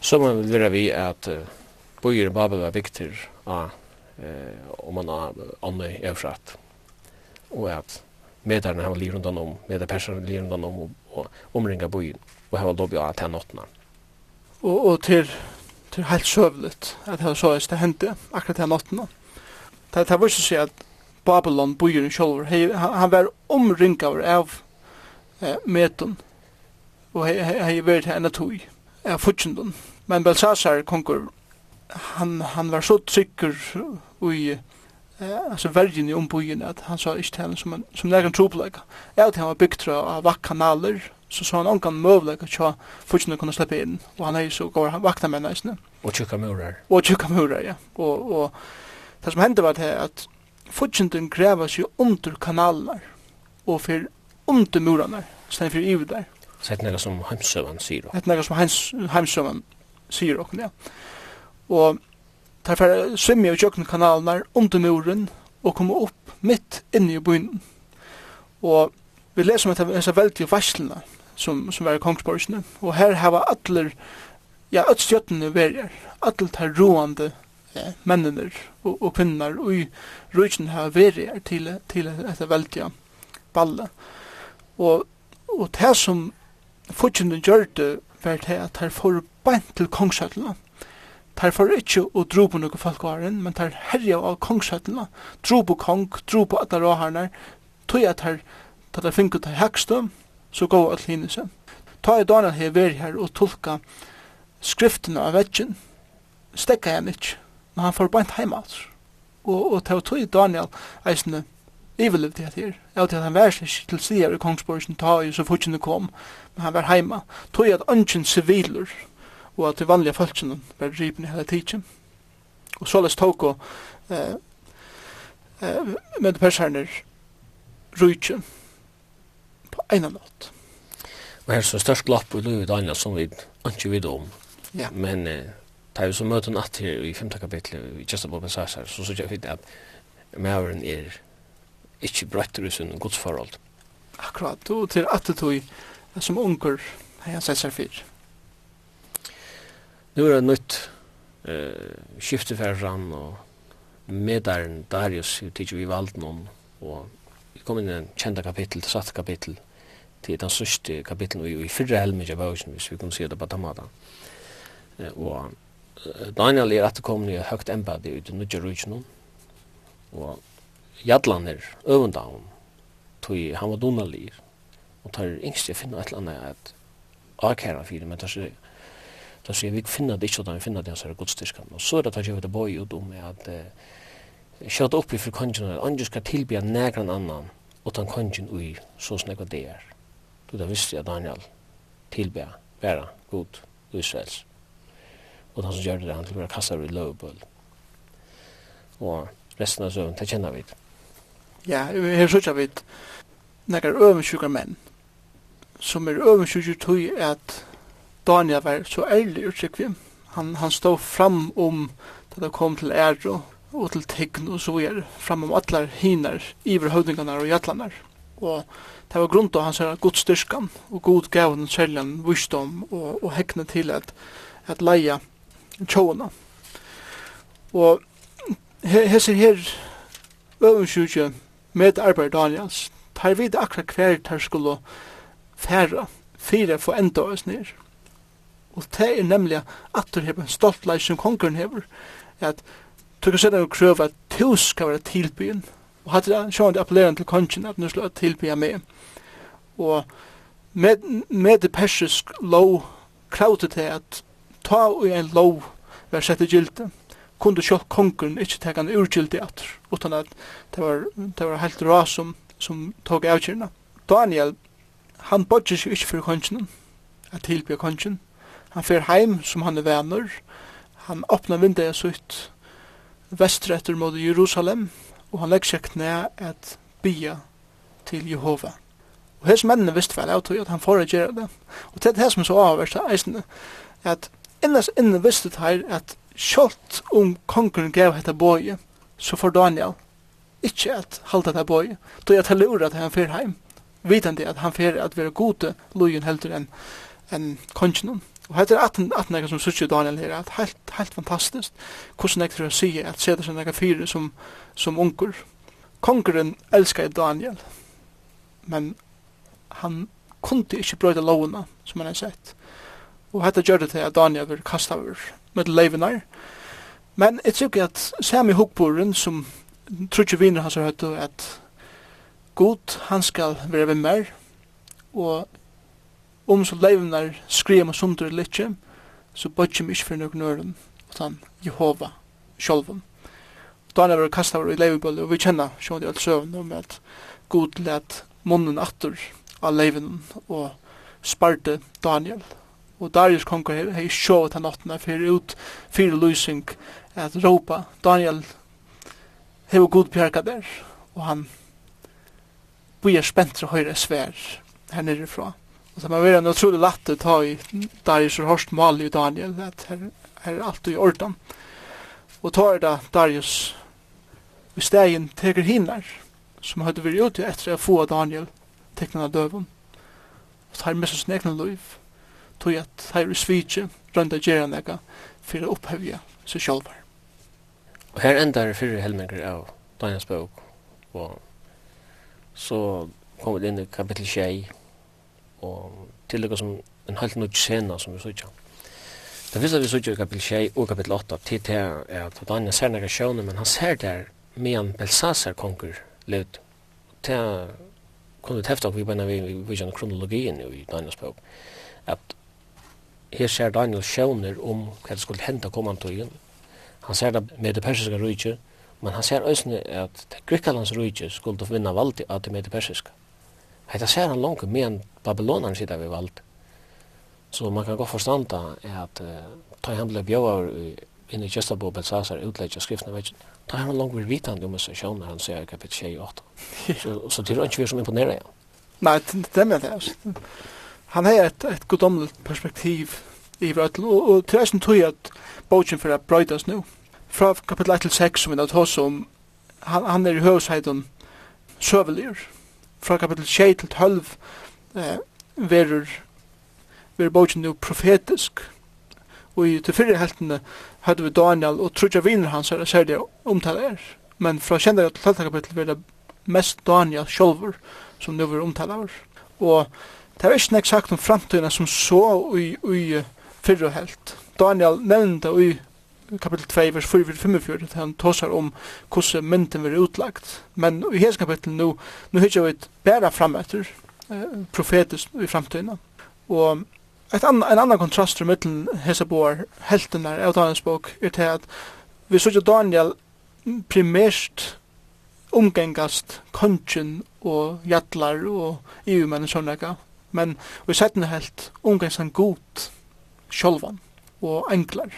Så man vil vera vi at uh, bojer Babel var viktig av om man har ånne evfratt og at medarna har liv rundt om, medar persar liv rundt om og, og omringa byen og har lobby av til nottene. Og, og til, til helt søvlet at det så det hendte akkurat til nottene. Det, det var ikke så at Babylon, byen selv, han, han var omringa av eh, meton og hei vært her enn tog av futsjenden. Men Belsasar, konkur, han, han var så trykker i eh alltså vergen i ombyggen att han sa inte till som en, som någon troplag. Att han var byggt av vakanaler så sa han onkan mövlig att jag fortfarande kunna släppa in och han är ju så går han vakna med nästan. Och tjuka murar. Och tjuka murar, ja. Och, och det som hände var det att fortfarande grävas ju under kanaler och för under murarna sen för iver där. Så det är något som Heimsövan säger. Det är något som Heimsövan säger också, ja. Och tar færre svimja i kjøkkenkanalerna under muren og komme opp midt inne i byen. Og vi leser om disse veldige varslene som, som er i Kongsborgsene, og her hava alle, ja, alle ötstjötene verger, alle de roende ja, mennene og, og kvinner, og i rujtjen hava verger til, til dette veldige balle. Og, og det som fortjene gjør det, var det at her får beint til kongsøttene. Tar for ikkje og drobo nokre folk åren, men tar herja av kongsøttene, dro på kong, dro på alle råharnar. tog at her, tar det finko til hekstå, så gå at hine seg. Ta i Daniel her veri her og tolka skriftene av vetsjen. Stekka han ikkje, men han får bant heim altså. Og, og ta i Daniel eisne ivelivd det her. Ja, til at han vær slik til sier i Kongsborgsen ta i så fortjene kom, men han var heima. Tøy at ønsken siviler, og at de vanlige folkene var i hele tiden. Og så les tog og eh, eh, med personer rujtje på en av nåt. Og her er så størst glapp i livet Daniel som vi ikke vet om. Ja. Men eh, da vi så møter natt her i femte kapitlet i Kjestabob og Sarsar, så sier vi at Mævren er ikke brettere i sin godsforhold. Akkurat, og til at det tog som unger har jeg sett seg fyrt. Nu er det nytt eh, skifte og medaren Darius tidsi vi valgt noen og vi kom inn i en kjenta kapittel, det satt kapittel til den sørste kapittel i, i fyrre helmet av bøysen hvis vi kunne si det på tamata. Eh, og Daniel er etterkomne i høgt embedi ut i nødja rujtjen og Jadlan er øvunda hon tog han var donalir og tar yngst jeg finner et eller annet at akkæra fyrir men tar seg Da sier vi finner det ikke, og vi finner det hans her godstyrkan. Og så er det at jeg vet det boi ut om at uh, kjøtt oppi for kongen, at andre skal tilbya negran annan, og ta kongen ui, så snakka det er. Du da visste jeg Daniel tilbya, være god, Israels. Og han som gjør det, han tilby være kastar i lovbull. Og resten av søvn, det kjenner vi. Ja, her sørger vi nekar øvensjukker menn, som er øvensjukker tog at Daniel var så ærlig utsikvim. Han, han stod fram om da det kom til ære og til tegn og så er fram om atler hinar, iver høvdingarna og jatlanar. Og det var grunnt av hans god styrkan og god gavn, kjærlian, visdom og, og hekne til at, at leia tjåna. Og hesser her øvnsjúkje med arbeid Daniels, tar vid akkurat hver tar skulle færa, fire for enda oss nir. Og det er nemlig at du har en stolt leis som kongren hever, at du kan sette og krøve at du skal være tilbyen, og hatt det sjående appellerende til kongen at du skal være tilbyen med. Og med, med det persisk lov kravte til at ta og en lov var sett i gylte, kunde sjål kongren ikke teka en urgylte atter, utan at det var, det var helt ras som, som tog avkyrna. Daniel, han bodde seg ikke for kongen, at tilbya kongen, Han fer heim som han er venner. Han åpner vinduet sutt vestre etter mot Jerusalem, og han legger seg knæ et bia til Jehova. Og hans mennene visste vel av at han får gjøre det. Og det er det som er så avverst av eisene, at innes inne visste det her at kjølt om kongen gav hette bøye, så får Daniel ikke at halda det bøye. då jeg teller at han fer heim, vitende at han fer at være gode lojen heldur enn en kongen. Og hetta er at atten som søkjer Daniel her, at helt helt fantastiskt. Kussu nokre som sier at seta seg nokre fyrir som som onkur. Kongren elskar Daniel. Men han kunde ikkje brøta lovuna, som han har sett. Og hetta gjorde det at Daniel ver kasta over med levenar. Men jeg tror at Sami Hukboren, som tror ikke hans har hørt at god, han skal være ved mer, og om så leivnar skriva med sundur i litje, så mig ikke fyrir nøkken øren, utan Jehova sjolvun. Da han er vært kastar i leivibølle, og vi kjenner sjån i alt søvn om at god let munnen atter av leivinen og sparte Daniel. Og Darius konger her, hei sjå at han fyrir ut fyrir lysing at ropa Daniel hei god bjerga der, og han bøyer spentra høyre svær her nere fra. Så man vill ändå otroligt lätt att ta i Darius och Horst Mali och Daniel. Att här, här är allt i ordan. Och tar det Darius i stegen teker hinner som hade varit ute efter att få Daniel tecknade döven. Och tar med sig sin egen liv. Tog att här i svitje rönda geranäga för att upphävja sig själva. Och här ändar fyra helmängder av Daniels bok. Och så kommer det in i kapitel 21 og til det som en halv nødt scena som vi sykja. Det fyrsta vi sykja i kapittel 6 og kapittel 8 til det er at Daniel ser nægge sjøvne, men han ser der medan Belsasar konger levd. Det kunne vi tefta vi beina vi vi kjenner kronologien i Daniels bok at her ser Daniel sjøvner om hva det skulle henta kommantøyen. Han ser det med det persiske rydtje, men han ser også at Grekkalands rydtje skulle vinna valdi av det med det persiske. Hetta ser han långt men Babylonaren sitter vi vald. Så man kan gå förstånda at uh, ta han blev bjövar inne i Gestapo Belsasar utleggja skriftna vet ta han långt vid vitan om seg sjön när han säger kapitel 28. Så *laughs* så det är inte vi som imponerar. Ja. Nei, det er med det. Han har et, et godomligt perspektiv i Vrøtl, og, og til eisen tog at bogen for at brøydas nu. Fra kapitel 1 til 6, som vi har tås om, han, han er i høvsheiden søvelier fra kapitel 6 til 12 eh, verur verur bogen nu profetisk. Og i til fyrir heltene hadde vi Daniel og trutja viner hans er særlig omtale er. Men fra kjendere til 12 kapitel verur mest Daniel sjolver som nu verur omtale er og det er ikke nek sagt om framtiden som så i, i fyrir helt Daniel nevnte i kapitel 2, vers 4, 45, han tåsar om hvordan mynden vil utlagt. Men i hans kapitel nu, nu hittar vi bæra fram etter eh, profetisk i framtiden. Og et an, en annan kontrast i middelen hese boar helten der av Daniels bok er til at vi sier Daniel primært omgengast kongen og jatlar og EU-menn sånne, Men vi setter helt omgengast en god sjolvan og englar.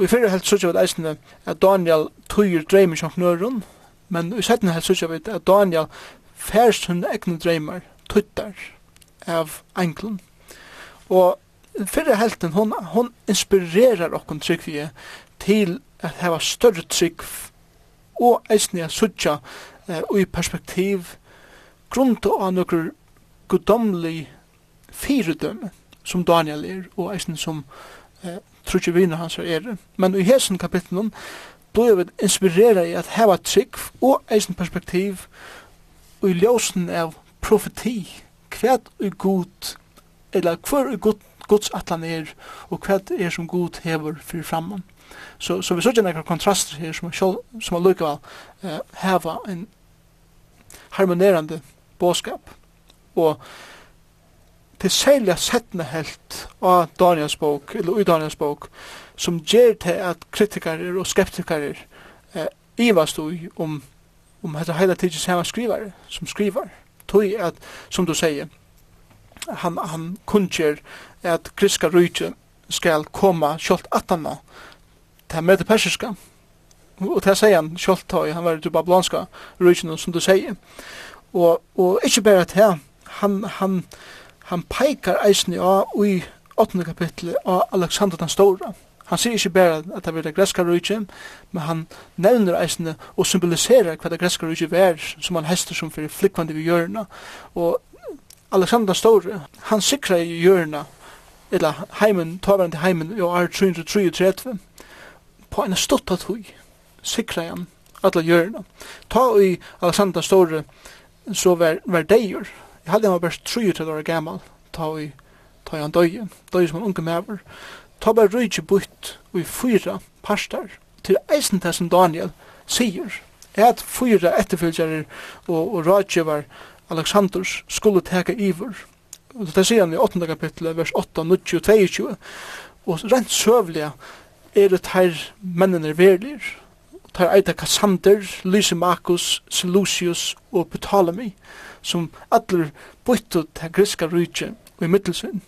Og i fyrre helt sørger vi eisende at Daniel tøyer dreimer som knørun, men i setna helt sørger vi at Daniel færst hun egne dreimer tøytar av enklen. Og fyrre helten, hon, hon inspirerar okkon tryggvige til at heva større trygg og eisne at sørger eh, i perspektiv grunn av nokkur gudomlig fyrdømme som Daniel er, og eisne som eh, trutje vina hans er er. Men i hesen kapitlen blir vi inspirera i at heva trygg og eisen perspektiv og i ljósen av profeti kvært er god eller hver er god Guds atlan er, og hva er som god hever fyrir framman. Så, så vi sørger nekkar kontraster her som, sjål, som er lykkeval uh, heva en harmonerande båskap og til særlig settene helt av Daniels bok, eller i Daniels bok, som gjør til at kritikere og skeptikere eh, ivast ui om, om dette hele tiden samme skrivare, som skriver, tog at, som du sier, han, han kunngjør at kriska rujtje skal koma kjolt atana til møte persiska, og til sier han kjolt tog, han var til bablanska rujtje, som du sier, og, og ikke bare til han, han, han peikar eisen á i 8. kapitlet av Alexander den Stora. Han sier ikke bare at det er det greska rujtje, men han nevner eisene og symboliserer hva det greska rujtje er som han hester som fyrir flikvandi vi hjørna. Og Alexander Store, han sikra i hjørna, eller heimen, tavarende heimen, i år 333, på en stutt at hui, sikra han, alla hjørna. Ta i Alexander Store, så var, var deir, Jeg hadde han var best 33 år gammal, ta i ta i han døye, døye som en unge mever. Ta bare røyke butt i fyra parstar til eisen til som Daniel sier at fyra etterfylgjere og, og rådgjevar Alexanders skulle teka iver. Det sier han i 8. kapittel, vers 8, 9, 22. Og rent søvliga er det her mennene verlir. Og tar eita Kassander, Lysimakus, Seleucius og Ptolemy. Og som allir byttu til griska rujtje og i middelsvinn.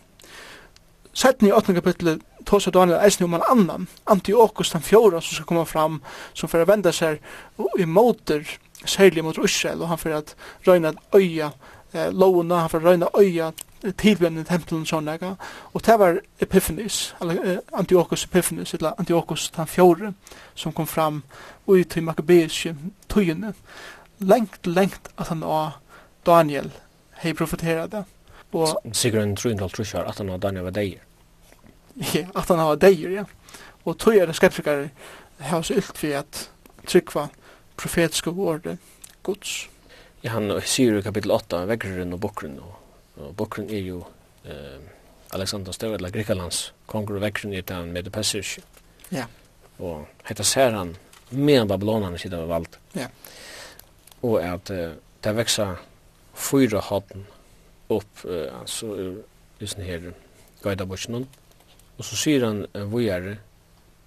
Sætni i 8. kapitlet tås av Daniel eisne om en annan, Antiochus den fjóra som skal komme fram, som fyrir venda seg i måter, særlig mot Israel, og han fyrir at røyna øya eh, lovuna, han fyrir røyna øya tilbjørn i tempelen sånn ega, og det var Epiphanes, eller eh, Antiochus Epiphanes, eller Antiochus den fjore, som kom fram ui til Makkabeiske tøyene, lengt, lengt at han var Daniel hei profeterat det. Og sikkert en trun til trusjar at han har Daniel var deir. *laughs* Ja, at han var deir, ja. Og tog er skeptikar hei så ylt vi at trykva profetiske ordet gods. Ja, han sier i kapitel 8, veggrun og Bokrun. og bokrun er jo eh, Alexander Større, eller Grikalands konger og vekkeren er den med det passage. Ja. Og hette ser han med Babylonerne sida av valgt. Ja. Og at eh, det vekser fyra hatten upp uh, alltså ur just den här guidabushnon och så säger han uh, vujare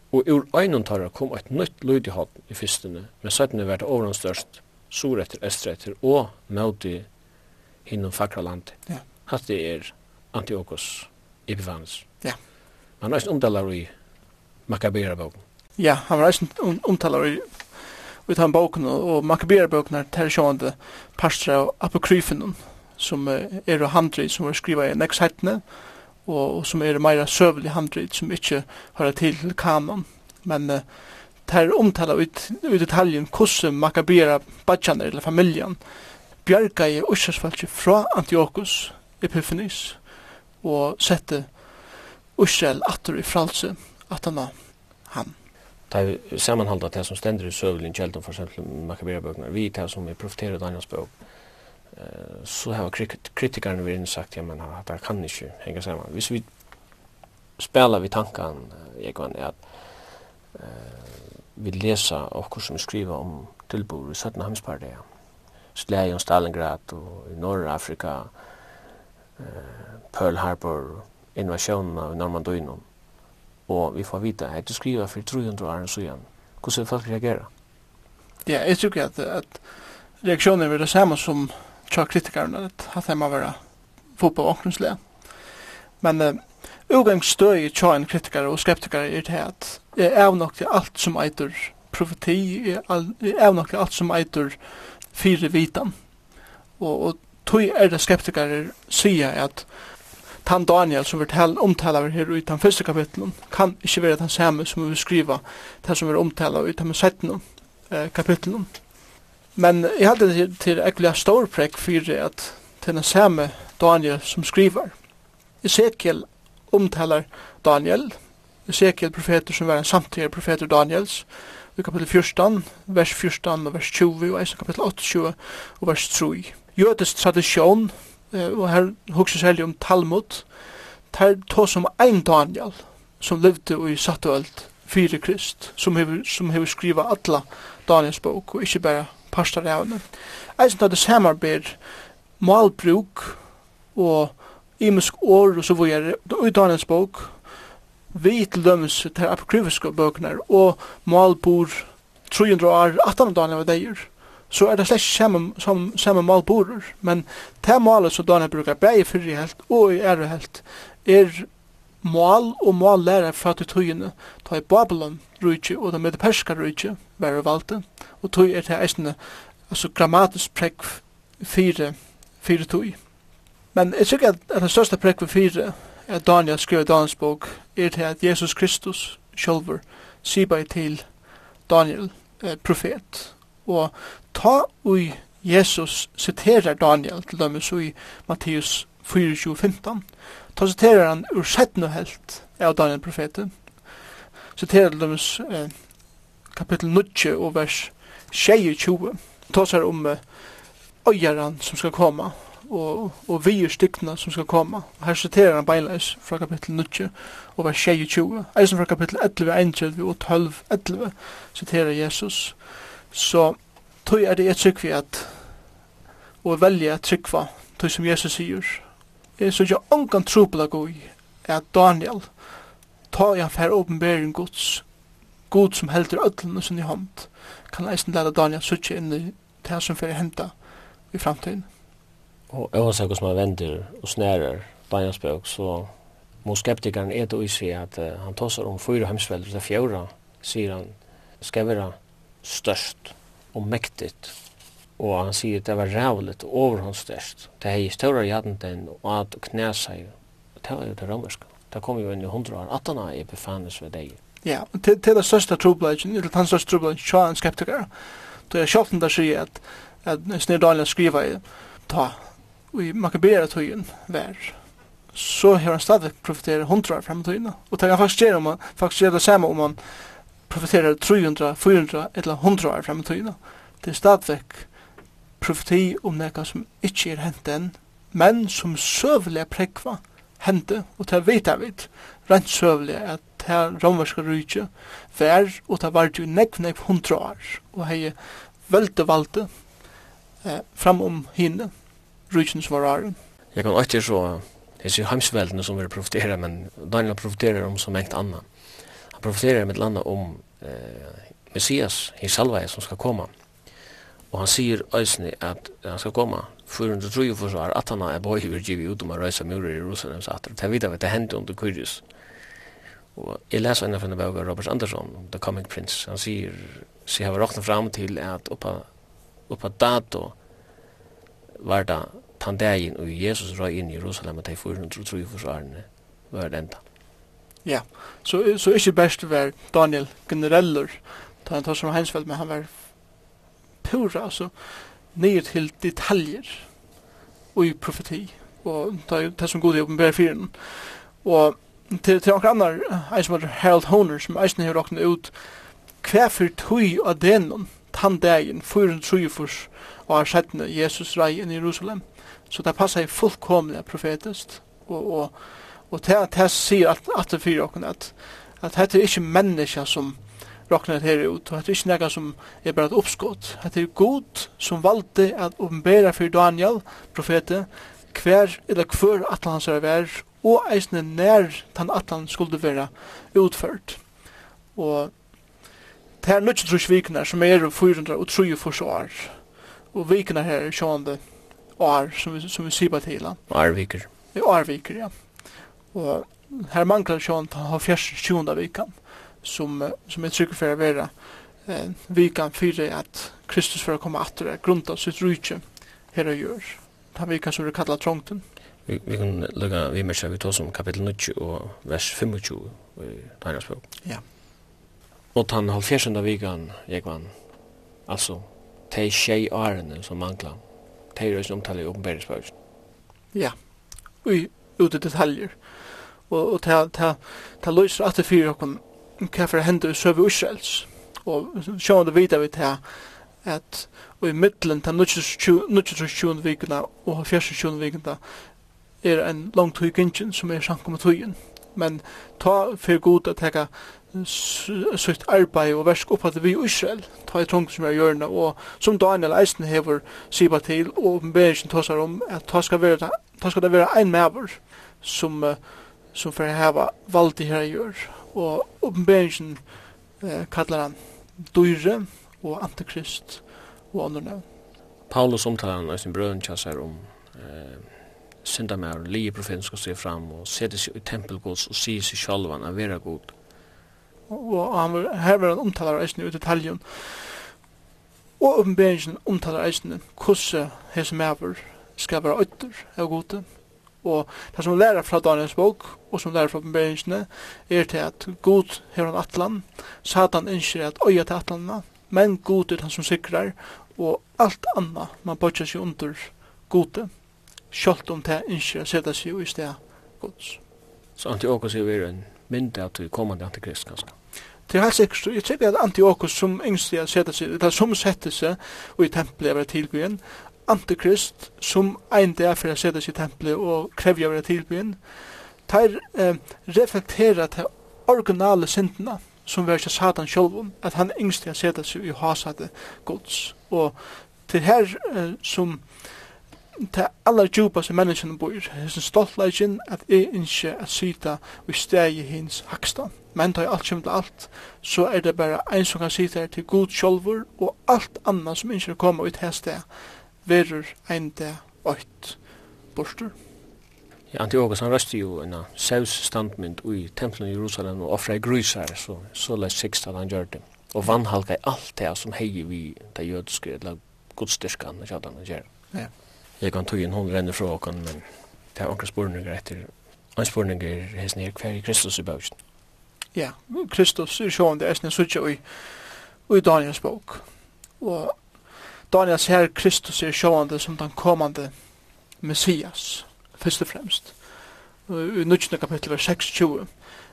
och ur einon tarra kom ett nytt lyd i hatten i fyrstene men sötne vart överan störst sur efter östrätter och mauti hinnom fakra land. Ja. hatt det är Antiochus epifanes ja. Man har inte omtalar i Maccabera boken ja han var inte omtalar i ut han boken og makabera boken ter sjående parstra av apokryfen som er og handrid som er skriva i next heitne og som er meira søvelig handrid som ikkje hører til kanon. Men uh, ter omtala ut, ut detaljen hvordan makabera badjan eller familjan bjarga i Ursasfalki fra Antiochus Epiphanes og sette Ursel atter i fralse at han han ta sammanhalda det som ständer i sövlin for för exempel Maccabea vi tar som vi profeterat Daniels bøk eh så har kritikerne vi inte sagt ja men att det kan ikke hänga samman. Hvis vi spelar vi tankan jag kan att uh, vi läsa och som skriver om tilbor i 17 hamspartiet ja. Slag om Stalingrad och i norra Afrika uh, Pearl Harbor invasionen av Normandien og vi får vite at du skriver for 300 år så igjen. Hvordan folk reagere? Ja, jeg tror at, at reaksjonen er det samme som tja kritikerne, at det må være fotball og åkningslige. Men uh, ugangsstøy tja en kritikere og skeptikere er det at jeg er nok til alt som eitur profeti, jeg er nok til alt som eitur fire vitan. Og, og tog er det skeptikere sier at Tan Daniel som vi omtalar her i den første kapitlen kan ikke være den samme som vi skriva det som vi omtalar i den 17 eh, kapitlen. Men jeg hadde det til ekkelig stor prekk for at den samme Daniel som skriver. Ezekiel omtalar Daniel, Ezekiel profeter som var en samtidig profeter Daniels, i kapitel 14, vers 14 og vers 20, og i kapitel 28 og vers 3. Jødisk tradisjon og her hugsa seg om Talmud, tar to som ein Daniel, som levde i alt fyrir Krist, som hever, som hever skriva alla Daniels bok, og ikkje berre parstar av henne. Eisen tar det samarbeid, malbruk og imisk år og så vore i Daniels bok, vi til dømes til apokryfiske bøkene og malbor 300 år, 18 Daniel var deir, så er det slett samme, som, samme målborer, men det målet som Daniel brukar bare i fyrre helt og i ære helt, er mål og mål lærer fra til tøyene, ta i Babylon rydtje og det med perska rydtje, være valgte, og tøy er det eisende, altså grammatisk prekk fire, fire tøy. Men jeg tykker at, at den største prekk for fire, er Daniel skrev i Daniels bok, er til at Jesus Kristus sjølver sier til Daniel, eh, profet, Og ta ui Jesus citerar Daniel til dømes i Matteus 4.15 Ta siterar han ur setna helt av Daniel profeten. citerar til dømes eh, kapittel 9 og vers 22 Ta seg om eh, øyeren som skal komme og, og vi er som skal komme. Og her siterer han beinleis fra kapittel 9 og vers 22. Eisen fra kapittel 11, 31 og 12, 11 citerar Jesus. Så tog er det et trykk at og velja trykva tog som Jesus sier. er så ikke ongan trupla goi at Daniel ta jeg fer åpenbering gods god som heldur öllun sin i hand kan eisen læra Daniel sutja inn i det som fyrir henta i framtiden. Og oavsett hos man vender og snærer Daniels bøk så må er det i sig at uh, han tossar om fyra hemsvelder til fjóra sier han skal vera størst og mektigt. Og han sier det var rævligt og overhånd størst. Det er i større jadenten og at knæsa jo. Det var jo det romerske. Det kom jo inn i hundra år. Atana er befannes ved deg. Ja, til, til det største trobladjen, eller den største trobladjen, tja en skeptiker. Då er sjálfn der sier at, at Snedalen skriver i ta og i makabera tøyen vær så har han stadig profiterer hundra år fram tøyene. Og det kan faktisk gjøre om man faktisk gjøre det samme om man profeterer 300, 400 eller 100 år frem i tøyene. Det er stadigvæk profeti om noe som ikke er hent enn, men som søvelig prekva hente, og det vet vi, rent søvelig at det romerske rydde vær, og det var jo nekv nekv hundra år, og hei velte valde eh, fram om hinne, rydden som var åren. Jeg kan ikke så, jeg sier heimsveldene som vil profetere, men Daniel profeterer om så mengt annan profeterar med landa om eh, Messias, salvaje som skal komme. Og han sier øysene at han skal komme 403 for så er att han är bøy hur givet ut om att røysa murer i Jerusalem så att det vet att det hendte under Kyrius. Och jag läser en av den bögen Robert Andersson, The Coming Prince. Han säger, så jag har råknat fram till att uppa, uppa dato var det tandägen och Jesus rör in i Jerusalem at de 403 for så var det enda. Ja, så, så ikke best var Daniel genereller, da han tar som Heinsfeldt, men han var pura, altså, ned til detaljer og i profeti, og det er det som god i åpenbæra fyren. Og til, til noen annar, en som heter Harold Honer, som eisen har råknet ut, hva for tøy av denon, fyren 443 og har sett Jesus rei i Jerusalem. Så det passer fullkomlig profetist, og, og Og det at jeg sier at, at det fyrer okken, at, at det er ikke menneska som råknar her ut, og det er ikke nega som er bare et oppskott. Det er god som valgte at oppenbæra for Daniel, profetet, hver eller hver atlan hans er vær, og eisne nær tan atlan skulle være utført. Og det er nødt trus vikene som er 400 og 3 443 år, og vikene her er sjående år som vi, som vi sier på til. Arviker. Ja, Arviker, ja. Og her manglar sjón ha fjers sjúnda vikan som, som er trygg for å være eh, vikan fyrir at Kristus for å komme atter er grunda sitt rujtje her og gjør. Ta vikan som vi kallar trångten. Vi, vi kan lukka vi mersa vi tås om kapitel 9 og vers 25 i Daniels bok. Ja. Og tan halvfjersunda vikan, vann. altså, te tjei arene som mangla, tei som omtale i oppenberingsbøk. Ja, Vi ute detaljer. Ja og, og ta, ta, ta løyser at det fyrir okkur hva for hendur i søve Israels og sjående vidar vi til at og i middelen til 1920 vikuna og 1920 vikuna er en lang tøy gynnsin som er sankum tøyen men ta fyrir god at teka søkt arbeid og versk opp at vi i Israel ta i trongen som er gjørna og som Daniel Eisen hever siba til og bergen tåsar om at ta skal vera ta skal det vera ein maver som uh, som får hava valdi her i jord. Og oppenberingen eh, kallar han dyre og antikrist og andre navn. Paulus omtaler han i sin brøn kjassar om eh, syndamær, lige profeten skal se fram og sette seg i tempelgods og sige seg sjalvan av vera god. Og han var, her var han omtaler eisne i detaljen og oppenberingen omtaler eisne hvordan hese mæver skal være øyder av gode Og det som lærer fra Daniels bok, og som lærer fra oppenberingene, er til at Gud hever han atlan, Satan ønsker at øya til atlanene, men Gud er han som sikrar, og alt anna man bortser seg under Gode, kjolt om det ønsker at sette seg i sted Guds. Så Antiochus er vi en mynd av til kommande antikrist, kanskje? Det er helt sikkert, jeg tror at Antiochus som yngste i å sette seg, eller som sette seg i tempelet av tilgåen, antikrist som ein dag for å sette seg i tempelet og krevja vera tilbyen, tar eh, reflektera til originale syndene som var ikke satan sjølv at han yngste har sett seg i hasade gods. Og til her eh, som til aller djupa som menneskene bor, er hessen stoltleggen at jeg ikke er syta og steg i hins haksta. Men da jeg alt kommer til alt, så er det bare en som kan syta til god sjølver og alt anna som ikke kommer ut her steg verur ein dag ått borster. Ja, Antiochus han røste jo en saus standmynd i tempelen i Jerusalem og offra grysar, så, så la sikst at han gjør det. Og vannhalka i alt det som hei vi det jødiske, eller godstyrkan, ikke at han gjør. Ja. Jeg kan tog inn hon renner fra åkken, men det er anker spurningar etter, anker spurningar hesten her hver i Kristus i. Ja, Kristus er sjående, er snill suttje i, i Daniels bok. Og Daniel ser Kristus er sjående som den kommande Messias, først og fremst. I nødgjende kapittel vers 26.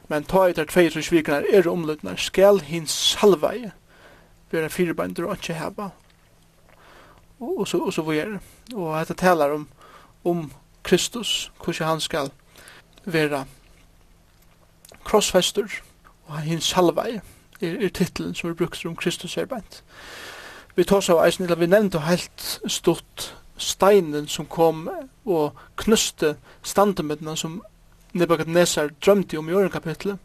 Men ta etter tvei som svikene er omlutnar, skal hin salvei være firebeinder og ikke heva. Og så, og så vi er. Og dette taler om, om Kristus, hvordan han skal være krossfester, og hin salvei er, er titelen som er brukt om Kristus er beint vi tog så eisen, eller vi nevnte helt stort steinen som kom og knuste standemidden som Nebuchadnezzar drømte om i åren kapitlet.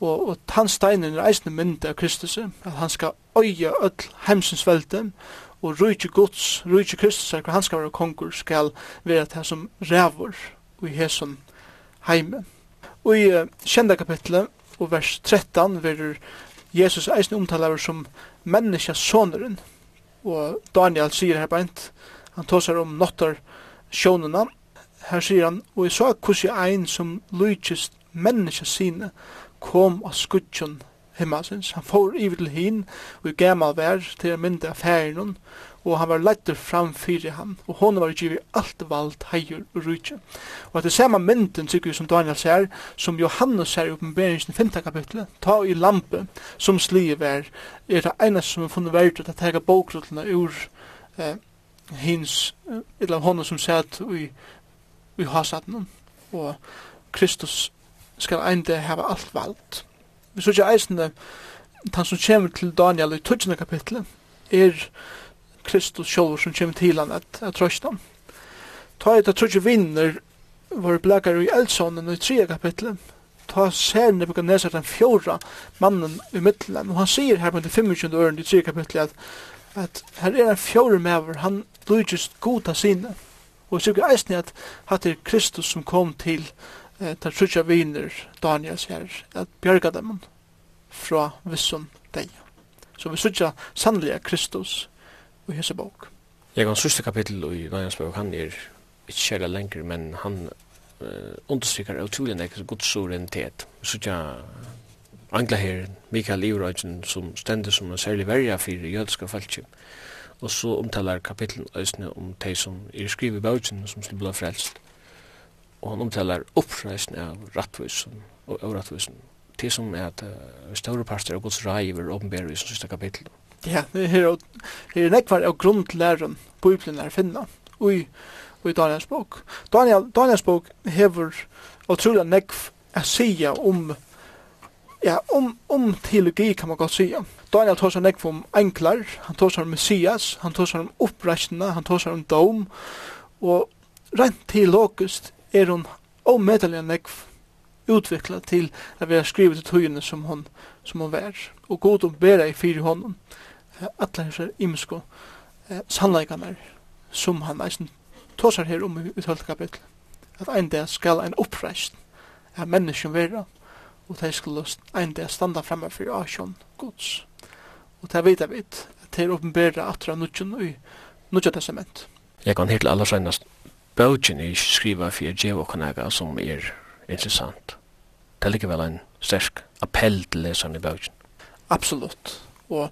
Og, og han steinen er eisen mynda av Kristus, at han skal øye öll heimsens velde, og rujtje gods, rujtje Kristus, at han skal være kongur, skal være til som rævor og i hesson heime. Og i uh, kjenda kapitlet, og vers 13, verur Jesus eisen omtalar som menneska soneren. Og Daniel sier her beint, han tåsar om nottar sjånena. Her sier han, og jeg så kussi ein som lykist menneska sine kom av skudjon himmasins. Han får iver til hin, og i gammal vær til en mynda færinun, og han var leitur fram fyrir han, og hon var givet alt vald heier og rujtje. Og at det samme mynden, sikker som Daniel ser, som Johannes ser i oppenberingen 5. kapitlet, ta i lampe, som slivet vær, er det ene som er funnet verdt at tega bokrullene ur eh, hins, eller hon som sett i, i hasaten, og Kristus skal einde hava alt vald. Vi så ikke eisende, han som kommer til Daniel i 12. kapitlet, er Kristus sjálv som kommer til han at, at trøsta. Ta et av trøtje vinner var blekar i Elsonen i 3 kapitlet. Ta ser Nebuchadnezzar den fjorda mannen i middelen. Og han sier her på den 25. øren i 3 kapitlet at, at her er en fjorda mever, han lydgjist goda sine. Og jeg sikker eisne at hatt er Kristus som kom til eh, ta trøtja viner Daniel sier at bjørga dem fra visson deg. Så vi sykja sannlega Kristus i hese bok. Jeg kan sørste kapittel i Nøyans bok, han er ikke kjære lenger, men han uh, understryker utrolig nek god suverenitet. Så tja her Mikael Iverøyden, som stender som en særlig verja for jødiske falskjøp. Og så omtalar kapitlen øysene om de som er skrivet i bøkken som skulle bli frelst. Og han omtalar oppreisene av rattvisen og avrattvisen. Det som er at uh, større parter av Guds rai over åpenbærer i sin siste kapitlen. Ja, det her er nekvar av grunn til læren på Bibelen er finna ui, ui Daniels bok. Daniel, Daniels bok hever utrolig nekv a sia om ja, om, om teologi kan man godt sia. Daniel tåsar nekv om enklar, han tar seg om Messias, han tar seg om oppreisna, han tar seg om dom, og rent teologiskt er hon omedelig nekv utvikla til at vi har skrivet til tøyene som hon, som hon vær. Og god om bera i fyri honom alla hessar imsko eh, sannleikanar som han eisen tåsar her om i tølta kapitel. At ein dag skal ein oppreist av menneskjum vera og de skulle ein dag standa framme for Asjon gods. Og det vet jeg at det er åpenbæra atra nudjan i nudjan testament. Jeg kan helt aller sannast bøtjen i skriva fyrir djev og kanaga som er interessant. Det er likevel en sterk appell til lesan i bøtjen. Absolutt. Og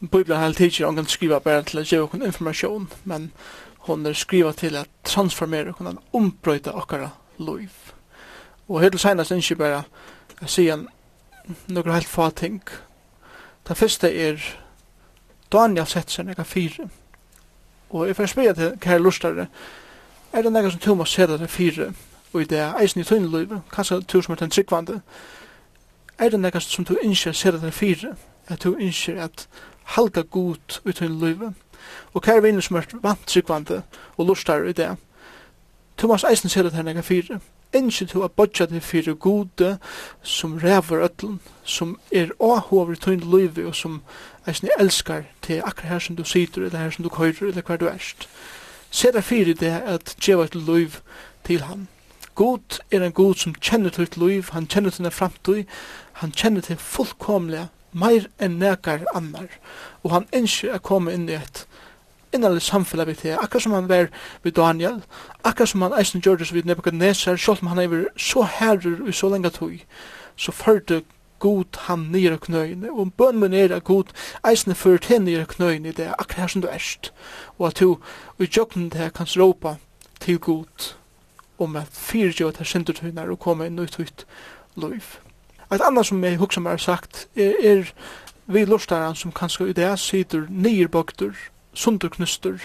Bibelen har alltid hon kan skriva bare til å ge hon informasjon, men hon er skriva til å transformera och kunna ombröta akara liv. Og helt senast inte bare å si en några helt få ting. Det første er Daniel sett seg nega fire. Og jeg får spørre til kære lustare, er det nega som du må sæta til fire, og i det er eisen i tøyne liv, kanskje du som er den tryggvande, er det nega som tu innskjer sæta til fire, at du innskjer at halda gut ut i livet. Og kære vinner som er vant vantryggvande og lustar i det, Thomas Eisen sier at her nega fire. Enskje til å bodja til fire gode som ræver ötlen, som er åhover i tøyne livet og som Eisen elskar til akkurat her som du sitter, eller her som du køyrer, eller hver du erst. Se det fire det at djeva et liv til ham. God er en god som kjenner til et liv, han kjenner til en framtid, han kjenner til fullkomlega meir enn nekar annar. Og han ønsker å komme inn i et innanlig samfunn vi til, akkur som han var vid Daniel, akkur som han eisen gjør det vid Nebuchadnezzar, selv om han er så herrer i så lenge tog, så førte god han nere knøyne, og bøn min er at god eisen ført hen nere i det er akkur her som du erst, og at du i jøkken det kan råpa til god om at fyrtjøy at her sindur tøyner og koma inn og ut ut liv. Et annet som jeg husker meg har sagt er, er vi lortaren som kanskje i det sitter nyerbøkter, sunderknuster,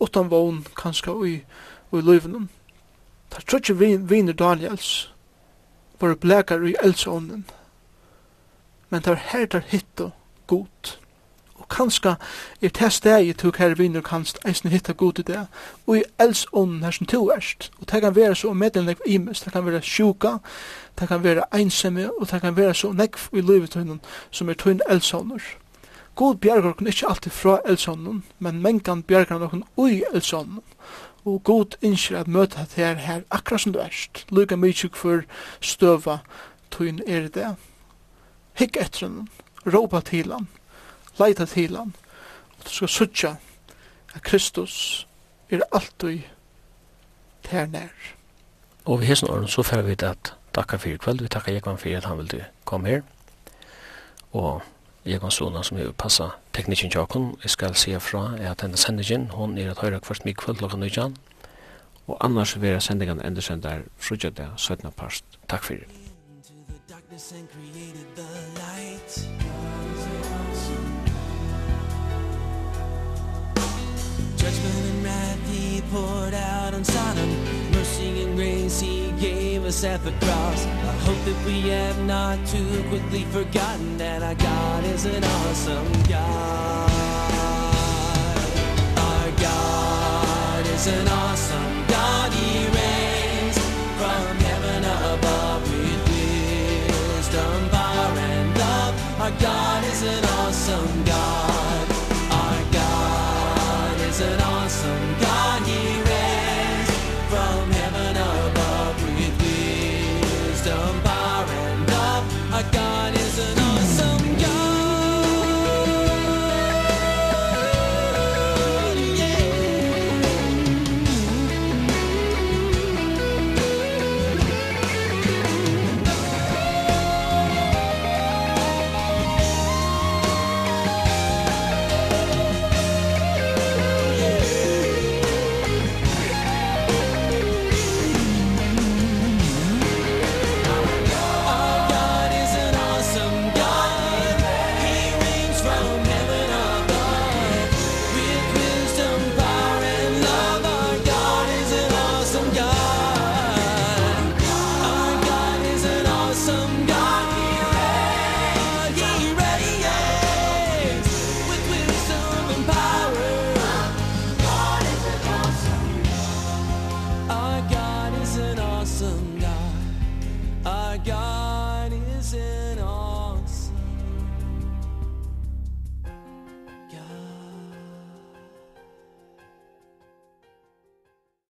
utan vogn kanskje i, i løyvenen. Ta er vi viner Daniels var blekar i eldsånden, men det er her der og godt kanska er det steget du her viner kanst eisen hitta god i det, og i els ånden her som du erst. Og det kan være så medlemlig imes, det kan være sjuka, det kan være einsemme, og det kan være så nekv i livet tøynen som er tøyn elsåner. God bjergar okken ikkje alltid fra elsånen, men mengan bjergar okken ui elsånen. Og god innskjer at møte at her her akkurat som du erst, lukka mykje for støva tøyn er det. Hikk etter henne, råpa til henne, leita til han, og du skal sutja at Kristus er alltid ter nær. Og vi hesson åren så fer vi at takka fyrir kveld vi takka Jekvann fyrir at han vildi kom her, og Jekvann Sona som hefur passa teknikinn tjokken, jeg skal se fra er at denne sendingen, hon er at høyra kvart mye kveld klokka nøyjan, og annars vera sendingen endersendar frutja det 17. parst. Takk fyrir. us at the cross. I hope that we have not too quickly forgotten That our God is an awesome God. Our God is an awesome God. He reigns from heaven above With wisdom, power and love. Our God is an awesome God. Our God is an awesome